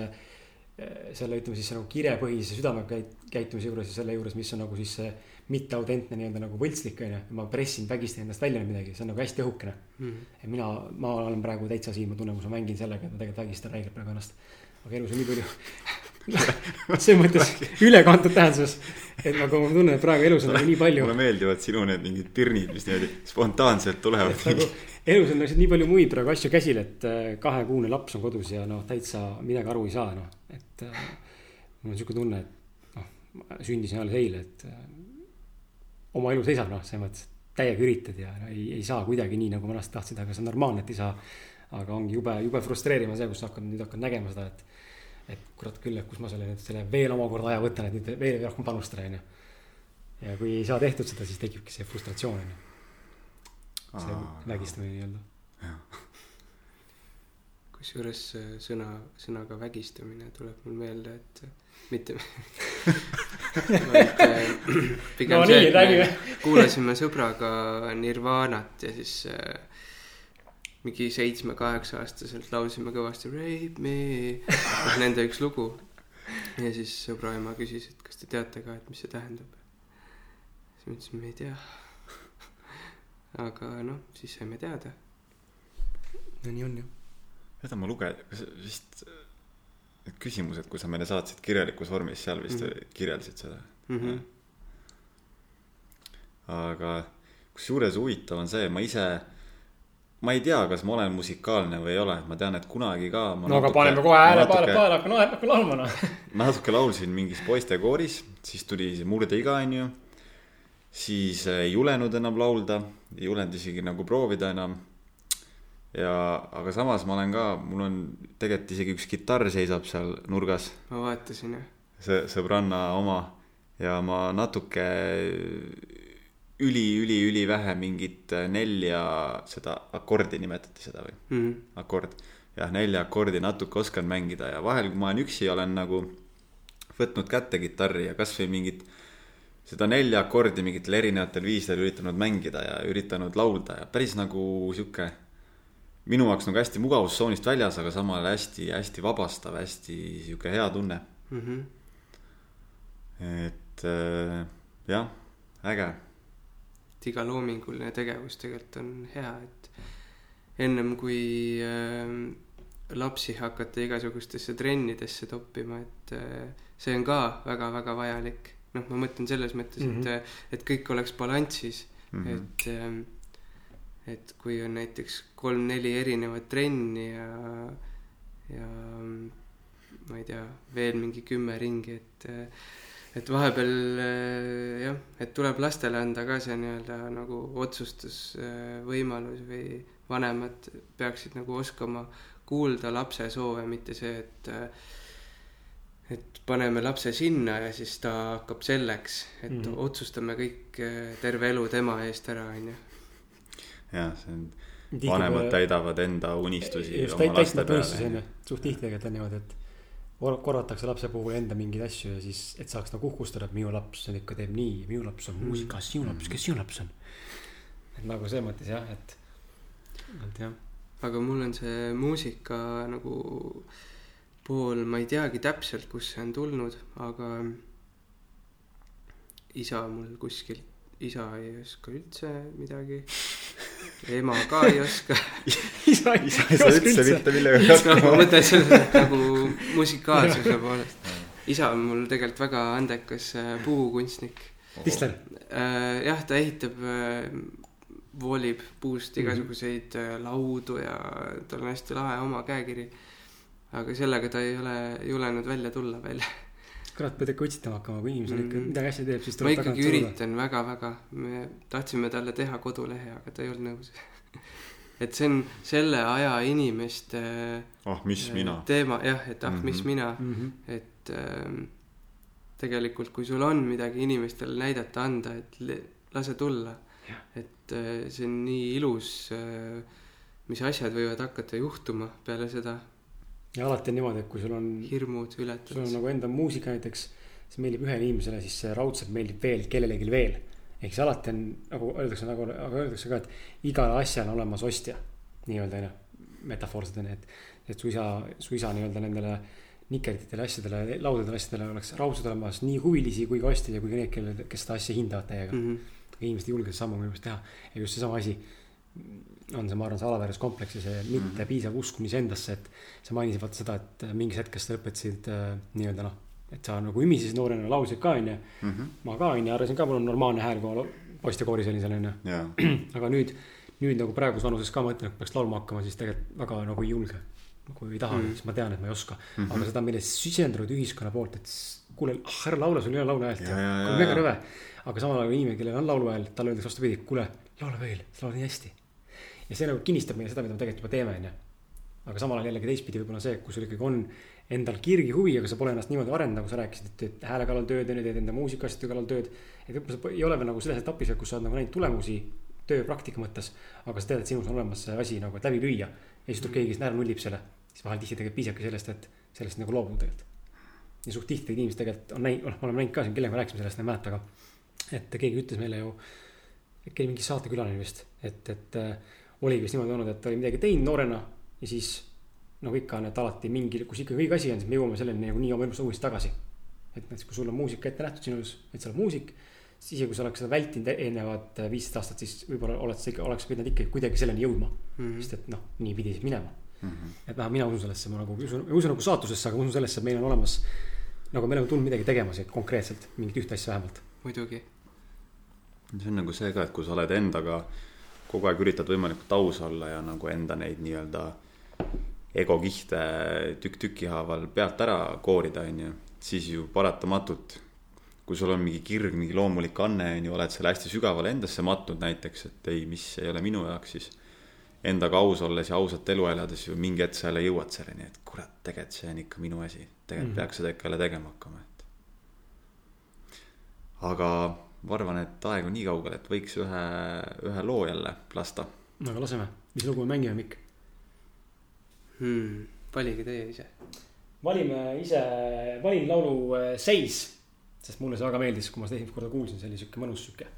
eh, selle, ütleme siis nagu kirepõhise südamekäitumise juures ja selle juures, mis on nagu siis see mitteautentne nii-öelda nagu võltslik on ju. ma pressin, vägistan endast välja midagi, see on nagu hästi õhukene. Mhm. ja mina, ma olen praegu täitsa siin, ma tunnen, kus ma mängin sellega, et ma tegelikult vägistan räigelt praegu ennast. aga elus on nii palju selles mõttes ülekantud tähenduses, et nagu ma tunnen, et praegu elus on nagu nii palju mulle meeldivad sinu need mingid pirnid, mis niimoodi spontaanselt tulevad et. nagu elus on lihtsalt nii palju muid praegu asju käsil, et äh, kahekuune laps on kodus ja noh, täitsa midagi aru ei saa, noh, et äh, mul on sihuke tunne, et noh, sündisin alles eile, et äh, oma elu seisab, noh, selles mõttes, et täiega üritad ja no, ei, ei saa kuidagi nii, nagu vanasti tahtsid, aga see on normaalne, et ei saa. aga ongi jube, jube frustreeriv on see, kus sa hakkad nüüd hakkad nägema seda, et, et kurat küll, et kus ma selle nüüd selle veel omakorda aja võtan, et nüüd veel rohkem panustada, onju. ja kui ei saa tehtud seda, siis tekibki see frustratsioon, onju see vägistamine nii-öelda. kusjuures äh, sõna, sõnaga vägistamine tuleb mul meelde, et mitte vaid äh, pigem No see, et me kuulasime sõbraga Nirvanat ja siis äh, mingi seitsme-kaheksa aastaselt laulsime kõvasti Rape me, nende üks lugu. ja siis sõbra ema küsis, et kas te teate ka, et mis see tähendab. siis me ütlesime, ei tea. aga noh, siis saime teada no nii on ju. seda ma luge-, kas vist need küsimused, kui sa meile saatsid kirjalikus vormis, seal vist mm. kirjeldasid seda mm. -hmm. aga kusjuures huvitav on see, ma ise, ma ei tea, kas ma olen musikaalne või ei ole, ma tean, et kunagi ka. no aga paneme kohe hääle peale, peale, hakka laulma, hakka laulma noh. natuke laulsin mingis poistekooris, siis tuli see murdeiga, onju. siis ei julenud enam laulda, ei julenud isegi nagu proovida enam. ja, aga samas ma olen ka, mul on tegelikult isegi üks kitarr seisab seal nurgas, ma vaatasin jah. see sõbranna oma ja ma natuke üli, üli, ülivähe mingit nelja, seda akordi nimetati seda või? Mhm. akord. jah, nelja akordi natuke oskan mängida ja vahel, kui ma olen üksi, olen nagu võtnud kätte kitarri ja kasvõi mingit seda nelja akordi mingitel erinevatel viisidel üritanud mängida ja üritanud laulda ja päris nagu sihuke minu jaoks nagu hästi mugavustsoonist väljas, aga samal hästi-hästi vabastav, hästi sihuke hea tunne. Mhm. et äh, jah, äge. et iga loominguline tegevus tegelikult on hea, et ennem kui äh, lapsi hakata igasugustesse trennidesse toppima, et äh, see on ka väga-väga vajalik. noh, ma mõtlen selles mõttes mm, Mhm. -hmm. et, et kõik oleks balansis mm, Mhm. -hmm. et ähm, et kui on näiteks kolm-neli erinevat trenni ja, ja ma ei tea, veel mingi kümme ringi, et et vahepeal äh, jah, et tuleb lastele anda ka see nii-öelda nagu otsustusvõimalus või vanemad peaksid nagu oskama kuulda lapse soove, mitte see, et äh, et paneme lapse sinna ja siis ta hakkab selleks, et mm. -hmm. otsustame kõik terve elu tema eest ära, onju. jah, see on, vanemad täidavad enda unistusi just oma täit- laste täitmata unistusi on ju, suht tihti tegelikult on niimoodi, et kor- korvatakse lapse puhul enda mingeid asju ja siis, et saaks nagu uhkustada, et minu laps on ikka teeb nii, minu laps on muusikas, sinu laps, kes sinu laps on. et nagu selles mõttes jah, et, et jah, aga mul on see muusika nagu pool, ma ei teagi täpselt, kust see on tulnud, aga isa mul kuskil, isa ei oska üldse midagi. ema ka ei oska. isa isa ei saa üldse mitte millegagi noh, ma hakkama. mõtlen selles nagu musikaalsuse poolest. isa on mul tegelikult väga andekas äh, puukunstnik. Tisler, jah, ta ehitab, voolib puust Mhm. igasuguseid äh, laudu ja tal on hästi lahe oma käekiri. aga sellega ta ei ole julenud välja tulla veel. kurat, pead ikka utsitama hakkama, kui inimene ikka Mhm. midagi hästi teeb, siis ma tuleb ikkagi suruda. üritan väga-väga, me tahtsime talle teha kodulehe, aga ta ei olnud nõus. et see on selle aja inimeste oh, mis mina. teema jah, et ah mm, -hmm. mis Mhm. mina Mhm. et ähm, tegelikult, kui sul on midagi inimestele näidata, anda, et lase tulla. et äh, see on nii ilus, mis asjad võivad hakata juhtuma peale seda, ja alati on niimoodi, et kui sul on, hirmud sul on nagu enda muusika näiteks, see meeldib ühele inimesele, siis see raudselt meeldib veel kellelegi veel. ehk siis alati on nagu öeldakse nagu, aga öeldakse ka, et igale asjale on olemas ostja. nii-öelda onju, metafoorselt onju, et, et su isa, su isa nii-öelda nendele nikeritele asjadele, laudadele asjadele oleks raudselt olemas nii huvilisi kui ka ostjaid ja kui ka need, kellel, kes seda asja hindavad täiega mm. -hmm. inimesed ei julge seda sammu minu meelest teha. ja just seesama asi on see, ma arvan, see alaväärsuskompleks ja see mitte Mhm. piisav uskumine endasse, et sa mainisid vaata seda, et mingis hetkes sa lõpetasid äh, nii-öelda noh, et sa nagu ümisesid noorena, laulsid ka onju. Mhm. ma ka onju, arvasin ka, mul on normaalne hääl, kui ma postikooris olin seal onju. jaa, aga nüüd, nüüd nagu praeguses vanuses ka mõtlen, et peaks laulma hakkama, siis tegelikult väga nagu ei julge. nagu ei taha mm. -hmm. siis ma tean, et ma ei oska mm. -hmm. aga seda meile sisendanud ühiskonna poolt, et kuule, ah ära laula, sul ei ole lauluhäält. Ja, ja, ja, mega rõve. aga samal ajal inimene, kellel on lauluhääl, talle öeldakse vastupidi, kuule, laula veel, sa laulad nii hästi. Ja see nagu kinnistab meile seda, mida me tegelikult juba teeme, onju. aga samal ajal jällegi teistpidi võib-olla see, kui sul ikkagi on endal kirgi huvi, aga sa pole ennast niimoodi arendanud, nagu sa rääkisid, et teed hääle kallal tööd, onju, teed enda muusikaasjade kallal tööd. et võib-olla sa ei ole veel nagu selles etapis, kus sa oled nagu näinud tulemusi töö praktika mõttes, aga sa tead, et sinus on olemas see asi nagu, et läbi lüüa. ja siis tuleb keegi, kes ära nullib selle, siis vahel tihti tegelikult piisabki sellest, et sellest nagu loobuda tegelikult. ja suht tihti inimesed tegelikult on näinud, noh, me oleme näinud ka siin, kellega me rääkisime sellest, ma ei mäleta, aga et keegi ütles meile ju, äkki oli mingi saatekülaline vist, et, et oligi vist niimoodi olnud, et ta oli midagi teinud noorena ja siis nagu ikka on, et alati mingi, kus ikkagi õige asi on, siis me jõuame selleni nagu nii oma elus uuesti tagasi. et näiteks, kui sul on muusika ette nähtud sinu elus, et sa oled muusik, siis isegi kui sa oleks seda vältinud eelnevad viisteist aastat, siis võib-olla oled sa ikka, oleks pidanud ikkagi kuidagi selleni jõudma mm. -hmm. sest et noh, nii pidi siis minema. Mhm. et vähemalt mina usun sellesse, ma nagu usun, ei usu nagu saatusesse, aga ma usun sellesse, et meil on olemas. nagu me oleme tulnud midagi tegema siit konkreetselt, mingit ühte asja vähemalt. muidugi, see on nagu see ka, et kui sa oled endaga kogu aeg üritad võimalikult aus olla ja nagu enda neid nii-öelda egokihte tükk tüki haaval pealt ära koorida, onju, siis ju paratamatult kui sul on mingi kirg, mingi loomulik anne, onju, oled selle hästi sügavale endasse matnud näiteks, et ei, mis ei ole minu jaoks, siis endaga aus olles ja ausat elu elades ju mingi hetk sa jälle jõuad selleni, et kurat, tegelikult see on ikka minu asi. tegelikult mm. peaks seda ikka jälle tegema hakkama, et. aga ma arvan, et aeg on nii kaugel, et võiks ühe, ühe loo jälle lasta. no aga laseme, mis lugu me mängime, Mikk? hmm, valige teie ise. valime ise, valin laulu äh, Seis, sest mulle see väga meeldis, kui ma seda esimest korda kuulsin, see oli sihuke mõnus sihuke,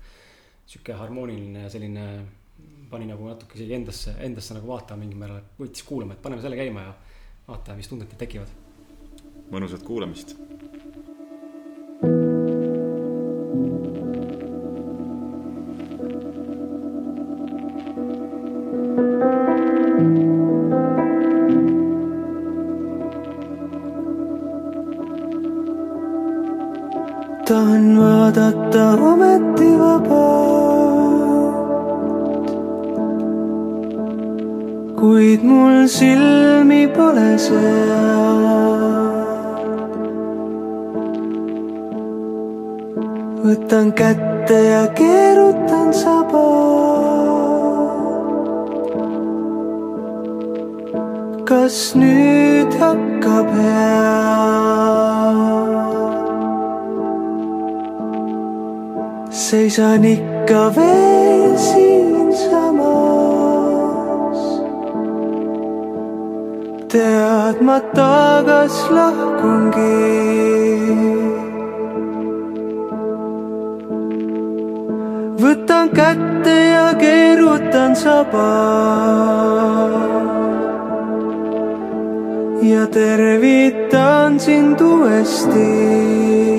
sihuke harmooniline ja selline, pani nagu natuke isegi endasse, endasse nagu vaatama mingil määral, võttis kuulama, et paneme selle käima ja vaatame, mis tunded teil tekivad. mõnusat kuulamist. Vaadata ometi vabalt, kuid mul silmi pole seal. võtan kätte ja keerutan saba. kas nüüd hakkab hea? Seisan ikka veel siinsamas. teadmata, kas lahkungi. võtan kätte ja keerutan saba. ja tervitan sind uuesti.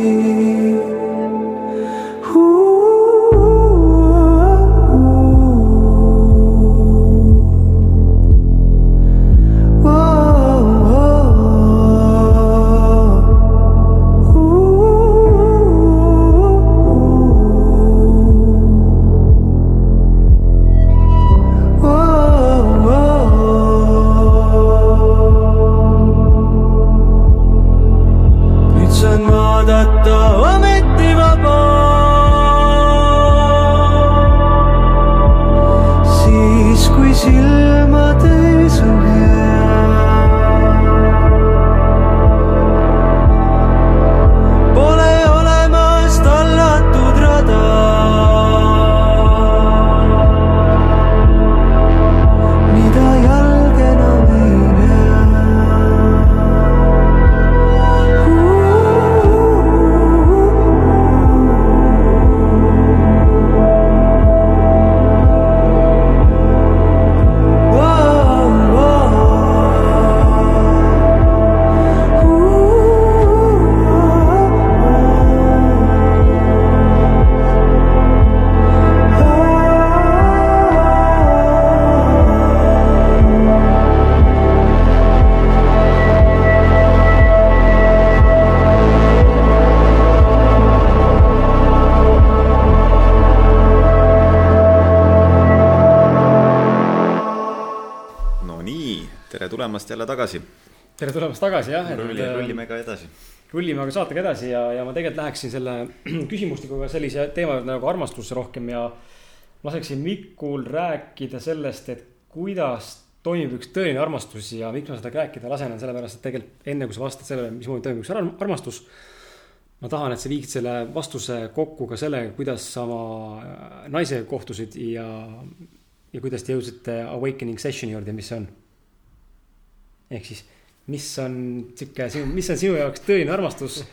Tulemast jälle tagasi. tere tulemast tagasi jah, rulli, äh, rullime ka edasi. rullime aga saatega edasi ja, ja ma tegelikult läheksin selle küsimustikuga sellise teema juurde nagu armastus rohkem ja laseksin Mikul rääkida sellest, et kuidas toimib üks tõeline armastus ja miks ma seda rääkida lasen, on sellepärast, et tegelikult enne kui sa vastad sellele, mismoodi toimib üks ar- armastus. ma tahan, et sa viiksid selle vastuse kokku ka sellega, kuidas sa oma äh, naisega kohtusid ja, ja kuidas te jõudsite awakening session'i juurde, mis see on? Ehk siis, mis on sihuke, mis on sinu jaoks tõeline armastus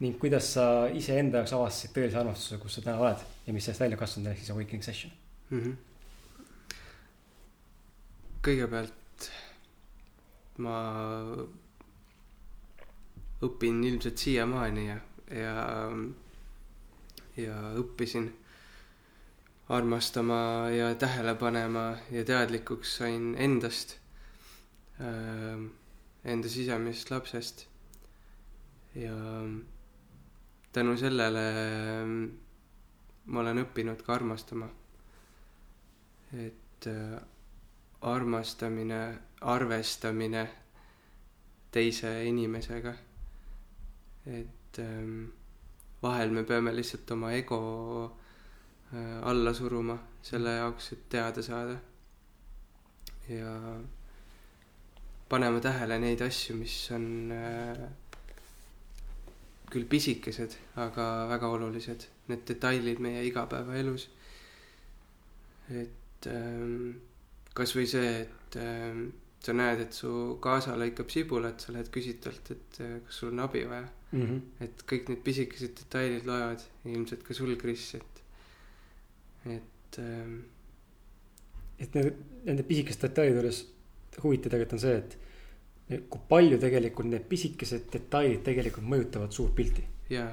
ning kuidas sa iseenda jaoks avastasid tõelise armastuse, kus sa täna oled ja mis sellest välja kasvanud, ehk siis awakening session. mm. -hmm. kõigepealt ma õpin ilmselt siiamaani ja, ja, ja õppisin armastama ja tähele panema ja teadlikuks sain endast, enda sisemisest lapsest. ja tänu sellele ma olen õppinud ka armastama. et äh, armastamine, arvestamine teise inimesega. et ähm, vahel me peame lihtsalt oma ego äh, alla suruma selle jaoks, et teada saada. ja panema tähele neid asju, mis on äh, küll pisikesed, aga väga olulised, need detailid meie igapäevaelus. et ähm, kasvõi see, et ähm, sa näed, et su kaasa lõikab sibulat, sa lähed küsid talt, et äh, kas sul on abi vaja. mm. -hmm. et kõik need pisikesed detailid loevad, ilmselt ka sul, Kris, et, et ähm, et need, nende pisikeste detailide juures huvitav tegelikult on see, et kui palju tegelikult need pisikesed detailid tegelikult mõjutavad suurt pilti. jaa,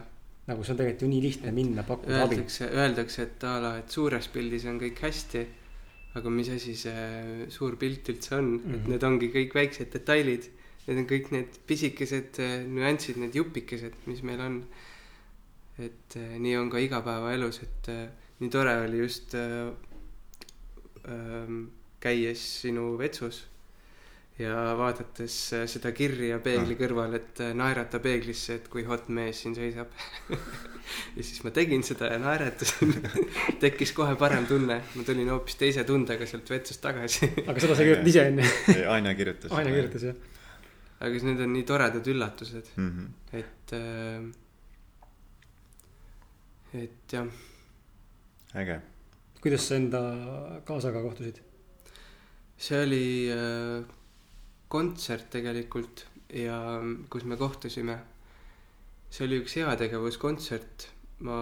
nagu see on tegelikult ju nii lihtne minna, pakkuda abi. öeldakse, et a la, et suures pildis on kõik hästi, aga mis asi see suur pilt üldse on mm, -hmm. et Mhm. need ongi kõik väiksed detailid. Need on kõik need pisikesed äh, nüansid, need jupikesed, mis meil on. et äh, nii on ka igapäevaelus, et äh, nii tore oli just äh, äh, käies sinu vetsus ja vaadates äh, seda kirja peegli Ah. kõrval, et äh, naerata peeglisse, et kui hot mees siin seisab. ja siis ma tegin seda ja naeratasin. tekkis kohe parem tunne, ma tulin hoopis teise tundega sealt vetsust tagasi. aga seda sa kirjutad ise enne. Aine kirjutas. Aine kirjutas jah. aga siis need on nii toredad üllatused, mm. -hmm. et äh,, et jah, äge. kuidas sa enda kaasaga kohtusid? see oli äh, kontsert tegelikult ja kus me kohtusime. see oli üks heategevuskontsert, ma,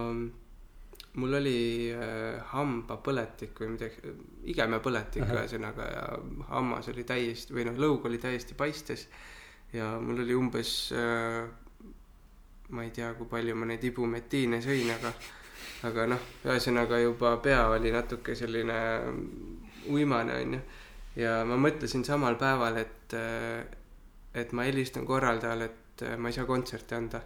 mul oli äh, hambapõletik või midagi, igemepõletik ühesõnaga ja hammas oli täiesti või noh, lõug oli täiesti paistes. ja mul oli umbes äh,, ma ei tea, kui palju ma neid ibumetiine sõin, aga, aga noh, ühesõnaga juba pea oli natuke selline uimane onju ja ma mõtlesin samal päeval, et, et ma helistan korraldajale, et äh, ma ei saa kontserti anda.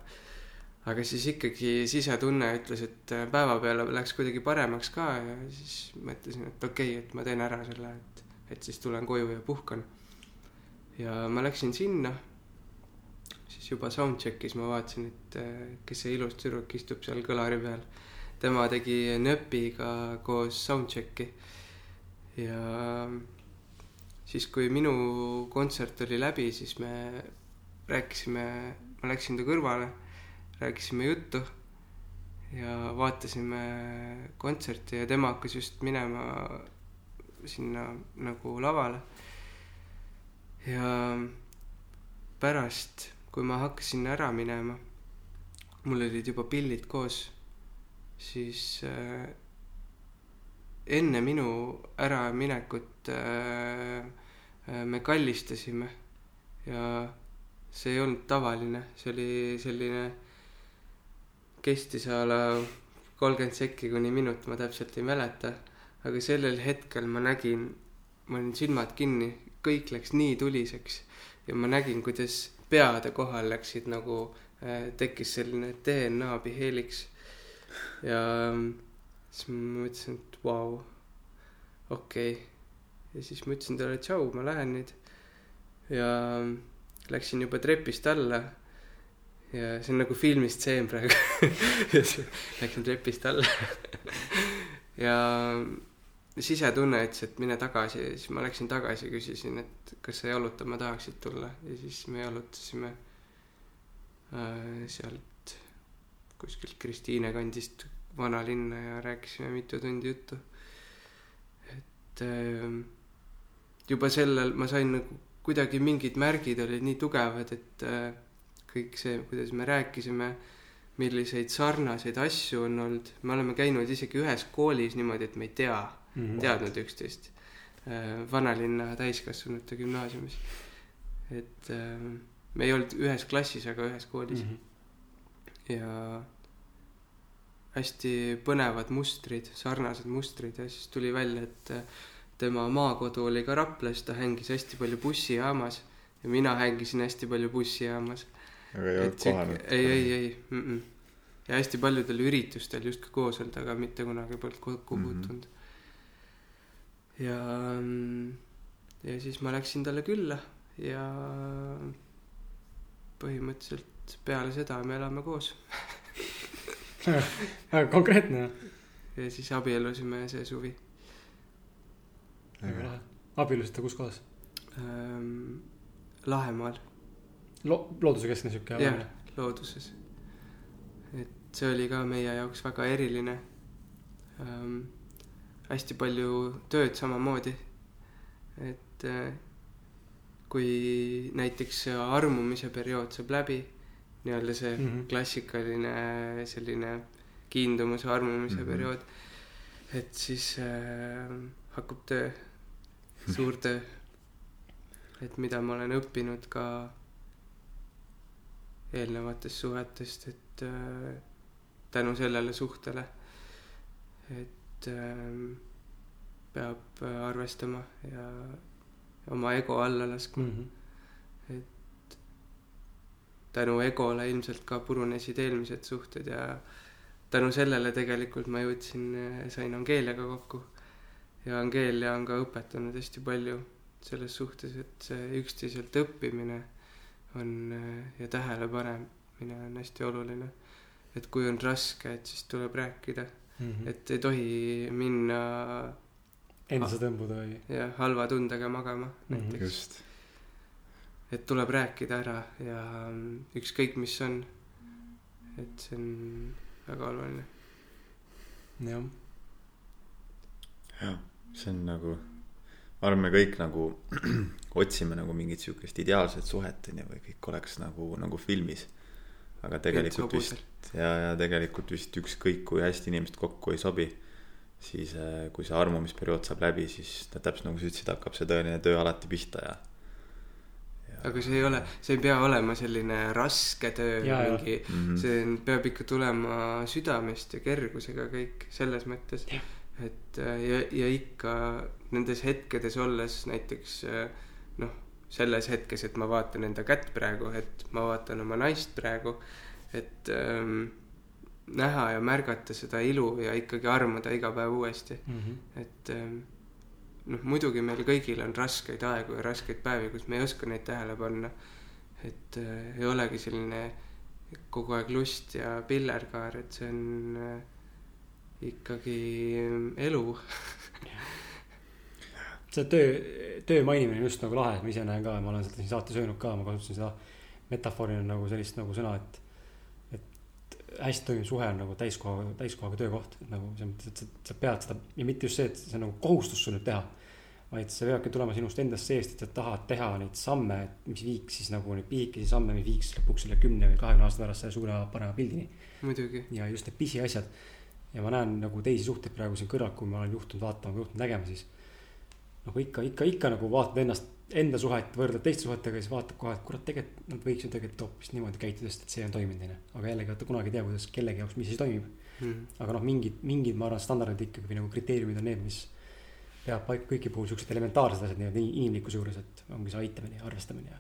aga siis ikkagi sisetunne ütles, et äh, päevapeale läks kuidagi paremaks ka ja siis mõtlesin, et okei okay,, et ma teen ära selle, et, et siis tulen koju ja puhkan. ja ma läksin sinna, siis juba soundcheck'is ma vaatasin, et äh, kes see ilus tüdruk istub seal kõlari peal. tema tegi nööpiga koos soundcheck'i ja siis, kui minu kontsert oli läbi, siis me rääkisime, ma läksin ta kõrvale, rääkisime juttu ja vaatasime kontserti ja tema hakkas just minema sinna nagu lavale. ja pärast, kui ma hakkasin ära minema, mul olid juba pillid koos, siis äh, enne minu äraminekut äh, me kallistasime ja see ei olnud tavaline, see oli selline, kestis a la kolmkümmend sekki kuni minut, ma täpselt ei mäleta. aga sellel hetkel ma nägin, ma olin silmad kinni, kõik läks nii tuliseks ja ma nägin, kuidas peade kohal läksid nagu äh,, tekkis selline DNA piheeliks ja siis ma mõtlesin, et vau, okei okay.. Ja siis ma ütlesin talle tšau, ma lähen nüüd. ja läksin juba trepist alla. Ja see on nagu filmistseen praegu. Läksin trepist alla. Ja sisetunne ütles, et mine tagasi. Ja siis ma läksin tagasi, küsisin, et kas sa jalutama tahaksid tulla. Ja siis me jalutasime äh, sealt kuskilt Kristiine kandist vanalinna ja rääkisime mitu tundi juttu. et äh, juba sellel ma sain nagu kuidagi mingid märgid olid nii tugevad, et äh, kõik see, kuidas me rääkisime, milliseid sarnaseid asju on olnud, me oleme käinud isegi ühes koolis niimoodi, et me ei tea, Mhm. teadnud üksteist. vanalinna täiskasvanute gümnaasiumis. et äh, me ei olnud ühes klassis, aga ühes koolis Mhm. ja hästi põnevad mustrid, sarnased mustrid ja siis tuli välja, et äh, tema maakodu oli ka Raplas, ta hängis hästi palju bussijaamas ja mina hängisin hästi palju bussijaamas. aga ei olnud kohanud. ei, ei, ei mm. -mm. ja hästi paljudel üritustel justkui koos olnud, aga mitte kunagi polnud kokku Mhm. puutunud mm. -hmm. ja, ja siis ma läksin talle külla ja põhimõtteliselt peale seda me elame koos väga konkreetne, ja siis abiellusime see suvi väga lahe. abiellusite kus kohas? ähm,. Lahemaal, Lo-, loodusekeskne sihuke jah, looduses. et see oli ka meie jaoks väga eriline ähm,. hästi palju tööd samamoodi. et äh, kui näiteks armumise periood saab läbi, nii-öelda see mm. -hmm. klassikaline selline kiindumuse armumise mm. -hmm. periood, et siis äh, hakkab töö, suur töö. et mida ma olen õppinud ka eelnevatest suhetest, et äh, tänu sellele suhtele, et äh, peab äh, arvestama ja oma ego alla laskma. Mhm. tänu egole ilmselt ka purunesid eelmised suhted ja tänu sellele tegelikult ma jõudsin, sain Angeeliaga kokku. Ja Angeelia on ka õpetanud hästi palju selles suhtes, et see üksteiselt õppimine on äh, ja tähelepanemine on hästi oluline. et kui on raske, et siis tuleb rääkida, et et ei tohi minna endasse tõmbuda või? ja halva tundega magama Mhm. näiteks. just, et tuleb rääkida ära ja mm, ükskõik, mis on. et see on väga oluline. jah, jah, see on nagu, ma arvan, me kõik nagu otsime nagu mingit siukest ideaalset suhet onju või kõik oleks nagu, nagu filmis. aga tegelikult vist ja, ja tegelikult vist ükskõik kui hästi inimesed kokku ei sobi, siis äh, kui see armumisperiood saab läbi, siis täpselt nagu sa ütlesid, hakkab see tõeline töö alati pihta ja, ja. aga see ei ole, see ei pea olema selline raske töö jaa. mingi. -hmm. see on- peab ikka tulema südamest ja kergusega kõik selles mõttes. Et äh, ja, ja ikka nendes hetkedes olles näiteks äh, noh, selles hetkes, et ma vaatan enda kätt praegu, et ma vaatan oma naist praegu, et ähm, näha ja märgata seda ilu ja ikkagi armuda iga päev uuesti. Mhm. et ähm, noh, muidugi meil kõigil on raskeid aegu ja raskeid päevi, kus me ei oska neid tähele panna. et äh, ei olegi selline kogu aeg lust ja pillerkaar, et see on äh, ikkagi ähm, elu. see töö, töö mainimine on just nagu lahe, ma ise näen ka, ma olen seda siin saates öelnud ka, ma kasutasin seda metafoorina nagu sellist nagu sõna, et. et hästi toimiv suhe on nagu täiskoha, täiskohaga töökoht, et nagu selles mõttes, et sa, sa pead seda ja mitte just see, et see on nagu kohustus sul nüüd teha. vaid see peabki tulema sinust endast seest, et sa tahad teha neid samme, mis viiks siis nagu neid pisikesi samme, mis viiks lõpuks selle kümne või kahekümne aasta pärast selle suure parema pildini. ja just need pisiasjad. Ja ma näen nagu teisi suhteid praegu siin kõrval, kui ma olen juhtunud vaatama, juhtunud nägema, siis. nagu ikka, ikka, ikka nagu vaatad ennast, enda suhet, võrdled teiste suhetega, siis vaatad kohe, et kurat, tegelikult nad võiks ju tegelikult hoopis niimoodi käituda, sest et see on toiminud, onju. aga jällegi, vaata kunagi ei tea, kuidas kellegi jaoks, mis siis toimib. mm. aga noh, mingid, mingid, ma arvan, standardid ikkagi või nagu kriteeriumid on need, mis peab paika kõigi puhul siuksed elementaarsed asjad nii-öelda inimlikkuse juures, et ongi see aitamine ja arvestamine ja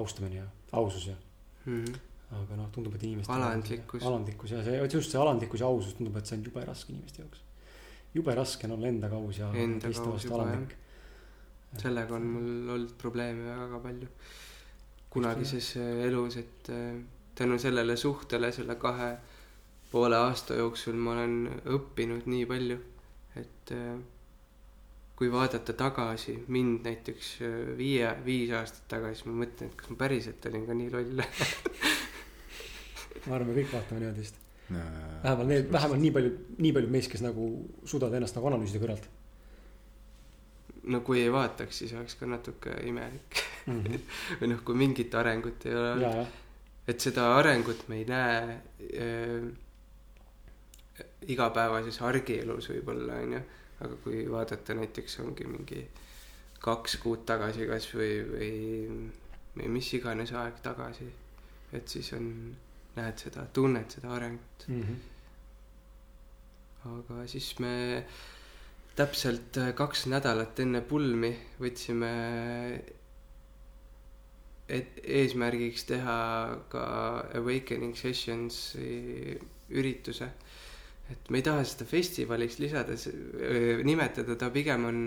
austamine ja ausus ja Mm -hmm. Aga noh, tundub, et inimestel. Alandlikkus. alandlikkus ja see, just see alandlikkus ja ausus tundub, et see on jube raske inimeste jaoks. jube raske on olla endaga aus ja teiste vastu alandlik. sellega on mul olnud probleeme väga palju kunagises äh, elus, et äh, tänu sellele suhtele selle kahe poole aasta jooksul ma olen õppinud nii palju, et äh, kui vaadata tagasi mind näiteks viie, viis aastat tagasi, ma mõtlen, et kas ma päriselt olin ka nii loll. ma arvan, me kõik vaatame niimoodi vist. vähemalt need, vähemalt nii palju, nii palju meist, kes nagu suudavad ennast nagu analüüsida kõrvalt no kui ei vaataks, siis oleks ka natuke imelik mm. -hmm. või noh, kui mingit arengut ei ole ja, olnud, et seda arengut me ei näe äh, igapäevases argielus võib-olla onju, aga kui vaadata näiteks ongi mingi kaks kuud tagasi kasvõi või, või mis iganes aeg tagasi, et siis on, näed seda, tunned seda arengut. mm. -hmm. aga siis me täpselt äh, kaks nädalat enne pulmi võtsime et eesmärgiks teha ka Awakening Sessions'i ürituse. et me ei taha seda festivaliks lisada, nimetada, ta pigem on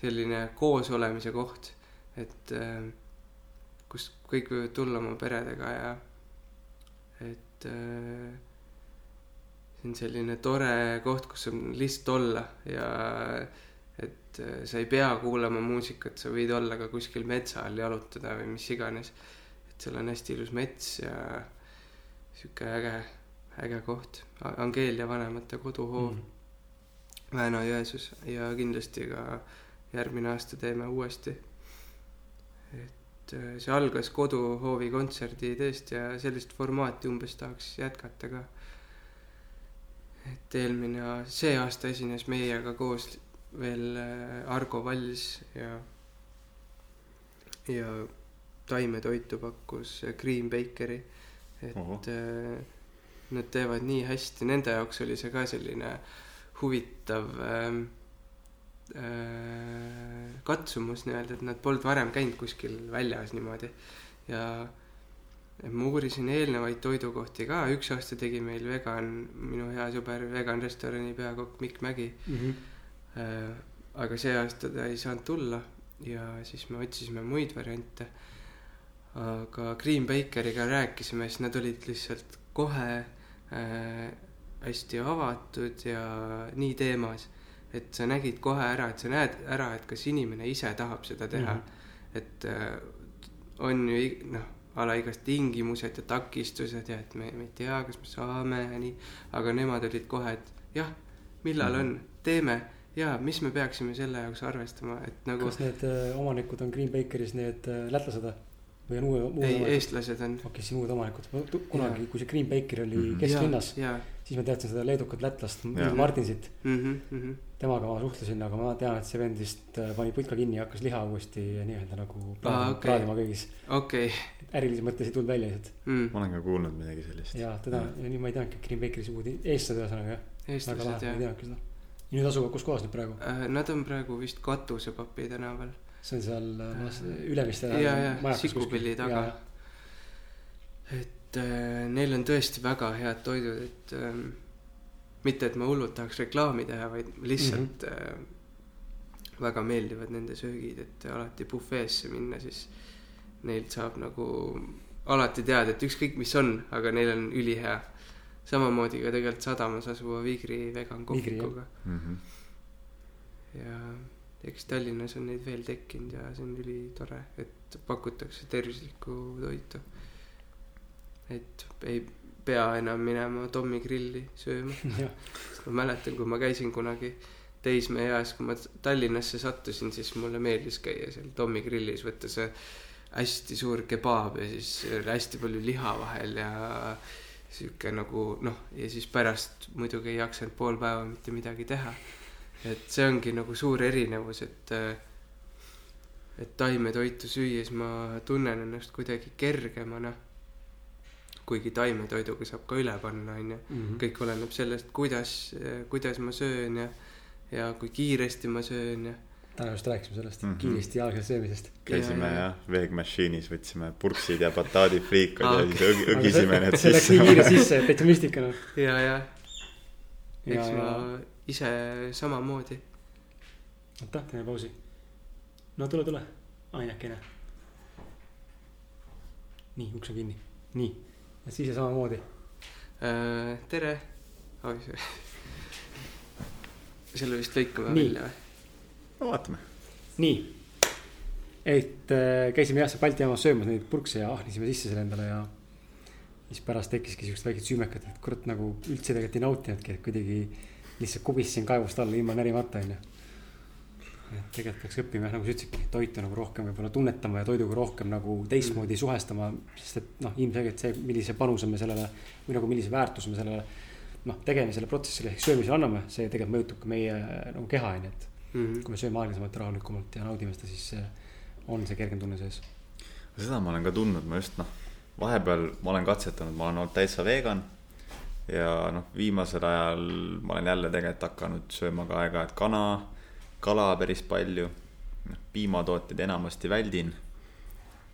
selline koosolemise koht, et äh, kus kõik võivad tulla oma peredega ja et äh, see on selline tore koht, kus on lihtsalt olla ja et äh, sa ei pea kuulama muusikat, sa võid olla ka kuskil metsa all jalutada või mis iganes. et seal on hästi ilus mets ja sihuke äge, äge koht. Angeelia vanemate koduhoov mm., Väino-Jõesus ja kindlasti ka järgmine aasta teeme uuesti. Äh, see algas koduhoovi kontserdi ideest ja sellist formaati umbes tahaks jätkata ka et eelmine, see aasta esines meiega koos veel äh, Argo Valls ja, ja taimetoitu pakkus äh, Green Bakery. Ohoh. et äh, nad teevad nii hästi, nende jaoks oli see ka selline huvitav äh, katsumus nii-öelda, et nad polnud varem käinud kuskil väljas niimoodi ja ma uurisin eelnevaid toidukohti ka, üks aasta tegi meil vegan, minu hea sõber, vegan restorani peakokk Mikk Mägi Mm -hmm. äh,. aga see aasta ta ei saanud tulla ja siis me otsisime muid variante. aga Green Bakeriga rääkisime, siis nad olid lihtsalt kohe äh, hästi avatud ja nii teemas, et sa nägid kohe ära, et sa näed ära, et kas inimene ise tahab seda teha mm. -hmm. et äh, on ju noh, a la igast tingimused ja takistused ja et me, me ei tea, kas me saame ja nii, aga nemad olid kohe, et jah, millal Mhm. on, teeme ja mis me peaksime selle jaoks arvestama, et nagu kas need äh, omanikud on Green Bakeris need äh, lätlased või? Või on uue, uued ei, eestlased on. okei, siis uued omanikud. kunagi kui see Green Baker oli Mhm. kesklinnas, ja, siis ma teadsin seda leedukat lätlast. Martinsit. mhm, mhm, temaga ma suhtlesin, aga ma tean, et see vend vist äh, pani putka kinni ja hakkas liha uuesti nii-öelda nagu praadima, praadima kõigis. okei, ärilises mõttes ei tulnud välja lihtsalt. mm, ma olen ka kuulnud midagi sellist. ja teda, ja nüüd ma ei teadnudki, et Green Bakeris uud eestlased ühesõnaga jah. väga eestlased lahe, ma ei teadnudki seda. ja nüüd asuvad kus kohas nüüd praegu? äh, nad on praegu vist Katusepapi tänaval. See on seal äh, noh, Ülemiste. ja, ja Sikupilli taga. et äh, neil on tõesti väga head toidud, et ähm, mitte, et ma hullult tahaks reklaami teha, vaid lihtsalt mm -hmm. äh, väga meeldivad nende söögid, et alati bufeesse minna, siis neilt saab nagu alati teada, et ükskõik, mis on, aga neil on ülihea. samamoodi ka tegelikult sadamas asuva Vigri vegan Vigri, jah. kohvikuga ja eks Tallinnas on neid veel tekkinud ja see on ülitore, et pakutakse tervislikku toitu. et ei pea enam minema Tommy grilli sööma, ma mäletan, kui ma käisin kunagi teismeeas, kui ma Tallinnasse sattusin, siis mulle meeldis käia seal Tommy grillis, võtta see hästi suur kebaab ja siis hästi palju liha vahel ja sihuke nagu noh, ja siis pärast muidugi ei jaksanud pool päeva mitte midagi teha. Et see ongi nagu suur erinevus, et et taimetoitu süües ma tunnen ennast kuidagi kergemana. kuigi taimetoiduga saab ka üle panna, onju Mhm. kõik oleneb sellest, kuidas, kuidas ma söön ja, ja kui kiiresti ma söön ja. täna just rääkisime sellest mm. -hmm. kiiresti jalgades söömisest. käisime Ja, ja. jah, veegmašiinis, võtsime purksid ja bataadifriikad Aa, ja siis õg- õgisime need see läks nii sisse. kiire sisse, et täitsa müstika noh. ja, ja ja, eks ja ma ise samamoodi. oota, teeme pausi. no tule, tule, ainekene. nii, uks on kinni, nii, ja siis ja samamoodi. Äh, tere. oi, see. selle vist lõikame Nii. välja või? no vaatame. nii, et äh, käisime jah, seal Balti jaamas söömas neid purkse ja ahnisime sisse selle endale ja siis pärast tekkiski siuksed väiksed süümekad, et kurat nagu üldse tegelikult ei nautinudki, et kuidagi lihtsalt kubistasin kaevust alla ilma närimata, onju. et tegelikult peaks õppima jah, nagu sa ütlesidki, toitu nagu rohkem võib-olla tunnetama ja toiduga rohkem nagu teistmoodi suhestama, sest et noh, ilmselgelt see, millise panuse me sellele või nagu millise väärtuse me sellele noh, tegemisele protsessile ehk söömisele anname, see tegelikult mõjutab ka meie nagu keha, onju, et Mhm. kui me sööme aeglasemalt, rahulikumalt ja naudime seda, siis on see kergem tunne sees. seda ma olen ka tundnud, ma just noh, vahepeal ma olen katsetanud, ma olen olnud täitsa vegan. Ja noh, viimasel ajal ma olen jälle tegelikult hakanud sööma ka aeg-ajalt kana, kala päris palju. noh, piimatooteid enamasti väldin.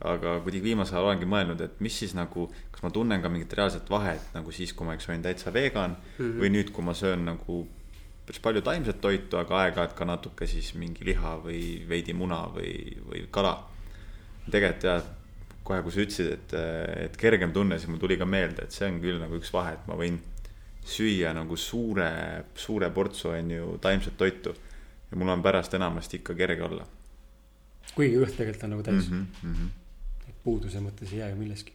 aga kuidagi viimasel ajal olengi mõelnud, et mis siis nagu, kas ma tunnen ka mingit reaalset vahet nagu siis, kui ma eks olin täitsa vegan mm -hmm. või nüüd, kui ma söön nagu päris palju taimset toitu, aga aeg-ajalt ka natuke siis mingi liha või veidi muna või, või kala. tegelikult jah, kohe, kui sa ütlesid, et, et kergem tunne, siis mul tuli ka meelde, et see on küll nagu üks vahe, et ma võin süüa nagu suure, suure portsu on ju taimset toitu ja mul on pärast enamasti ikka kerge olla kuigi kõht tegelikult on nagu täis mm, mm. -hmm. -hmm. puuduse mõttes ei jää ju milleski.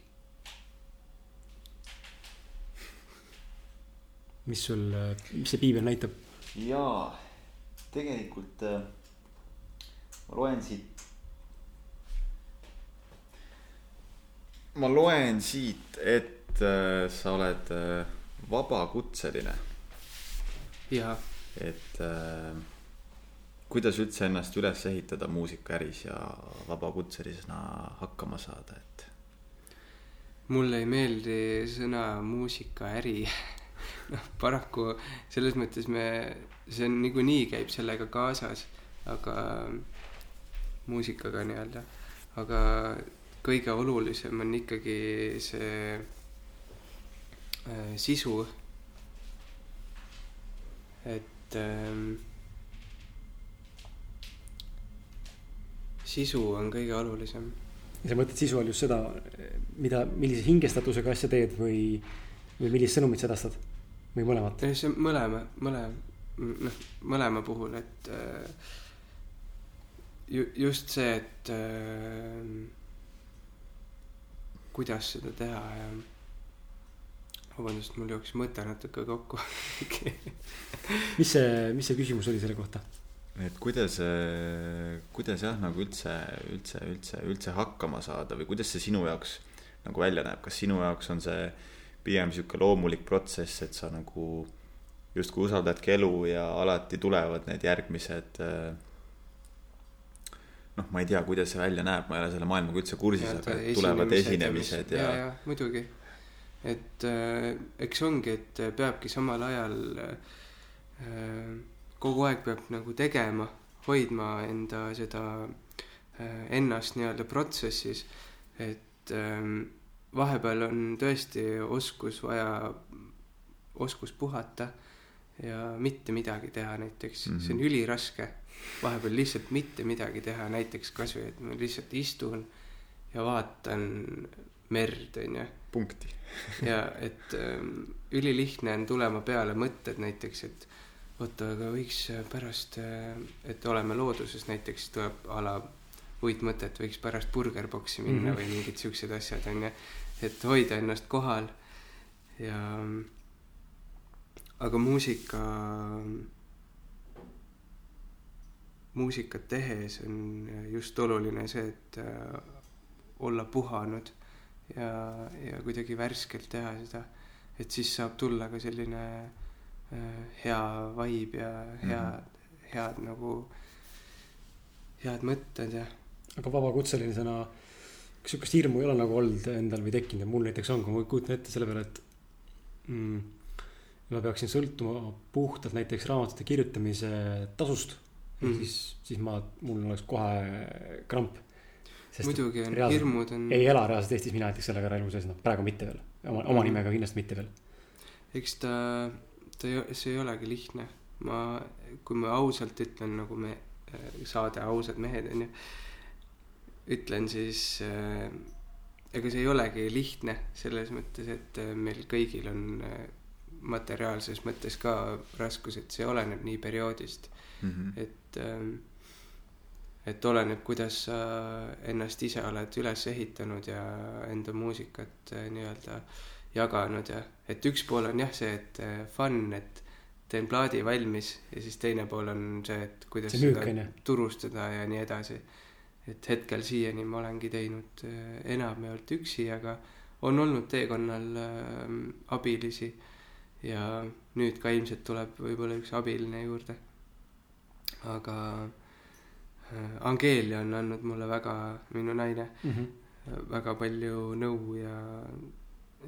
mis sul, mis see piibel näitab? jaa, tegelikult äh, ma loen siit. Ma loen siit, et äh, sa oled äh, vabakutseline, ja et äh, kuidas üldse ennast üles ehitada muusikaäris ja vabakutselisena hakkama saada, et? Mulle ei meeldi sõna muusikaäri. noh, paraku selles mõttes me, see on niikuinii käib sellega kaasas, aga muusikaga nii-öelda, aga kõige olulisem on ikkagi see äh, sisu. et ähm, sisu on kõige olulisem ja sa mõtled sisu all just seda, mida, millise hingestatusega asja teed või, või millist sõnumit sa edastad või mõlemat? See mõlema, mõlema, noh, mõlema puhul, et äh, ju-, just see, et äh, kuidas seda teha ja vabandust, mul jooksis mõte natuke kokku mis see, mis see küsimus oli selle kohta? et kuidas, kuidas jah, nagu üldse, üldse, üldse, üldse hakkama saada või kuidas see sinu jaoks nagu välja näeb, kas sinu jaoks on see pigem sihuke loomulik protsess, et sa nagu justkui usaldadki elu ja alati tulevad need järgmised äh, noh, ma ei tea, kuidas see välja näeb, ma ei ole selle maailmaga üldse kursis, aga et tulevad esinemised ja, ja, muidugi, et äh, eks ongi, et peabki samal ajal äh, kogu aeg peab nagu tegema, hoidma enda seda äh, ennast nii-öelda protsessis, et ähm, vahepeal on tõesti oskus vaja, oskus puhata ja mitte midagi teha näiteks mm, Mhm. -hmm. see on üliraske vahepeal lihtsalt mitte midagi teha, näiteks kasvõi, et ma lihtsalt istun ja vaatan merd, onju. punkti. ja et ähm, ülilihtne on tulema peale mõtted näiteks, et oota, aga võiks äh, pärast, et oleme looduses näiteks tuleb a la uitmõtet, võiks pärast burgerboksi minna mm. -hmm. või mingid siuksed asjad onju, et hoida ennast kohal ja aga muusika, muusikat tehes on just oluline see, et äh, olla puhanud ja, ja kuidagi värskelt teha seda, et siis saab tulla ka selline äh, hea vibe ja hea mm, -hmm. head nagu, head mõtted ja aga vabakutselisena, kas sihukest hirmu ei ole nagu olnud endal või tekkinud ja mul näiteks on, kui ma kujutan ette selle peale, et mm, ma peaksin sõltuma puhtalt näiteks raamatute kirjutamise tasust mm., Mhm. siis, siis ma, mul oleks kohe kramp. muidugi on reaalselt hirmud on, ei ela reaalselt Eestis mina näiteks sellega elu sees, noh praegu mitte veel, oma, oma Mhm. nimega kindlasti mitte veel. eks ta, ta ei, see ei olegi lihtne. ma, kui ma ausalt ütlen, nagu me äh, saade Ausad mehed onju, ütlen siis äh, ega see ei olegi lihtne selles mõttes, et äh, meil kõigil on äh, materiaalses mõttes ka raskused, see oleneb nii perioodist, Mhm. et ähm, et oleneb, kuidas sa ennast ise oled üles ehitanud ja enda muusikat äh, nii-öelda jaganud ja et üks pool on jah see, et äh, fun, et teen plaadi valmis ja siis teine pool on see, et kuidas See müük, seda turustada ja nii edasi. et hetkel siiani ma olengi teinud äh, enamjaolt üksi, aga on olnud teekonnal äh, abilisi ja nüüd ka ilmselt tuleb võib-olla üks abiline juurde. aga äh, Angeelia on andnud mulle väga, minu naine, Mhm. väga palju nõu ja,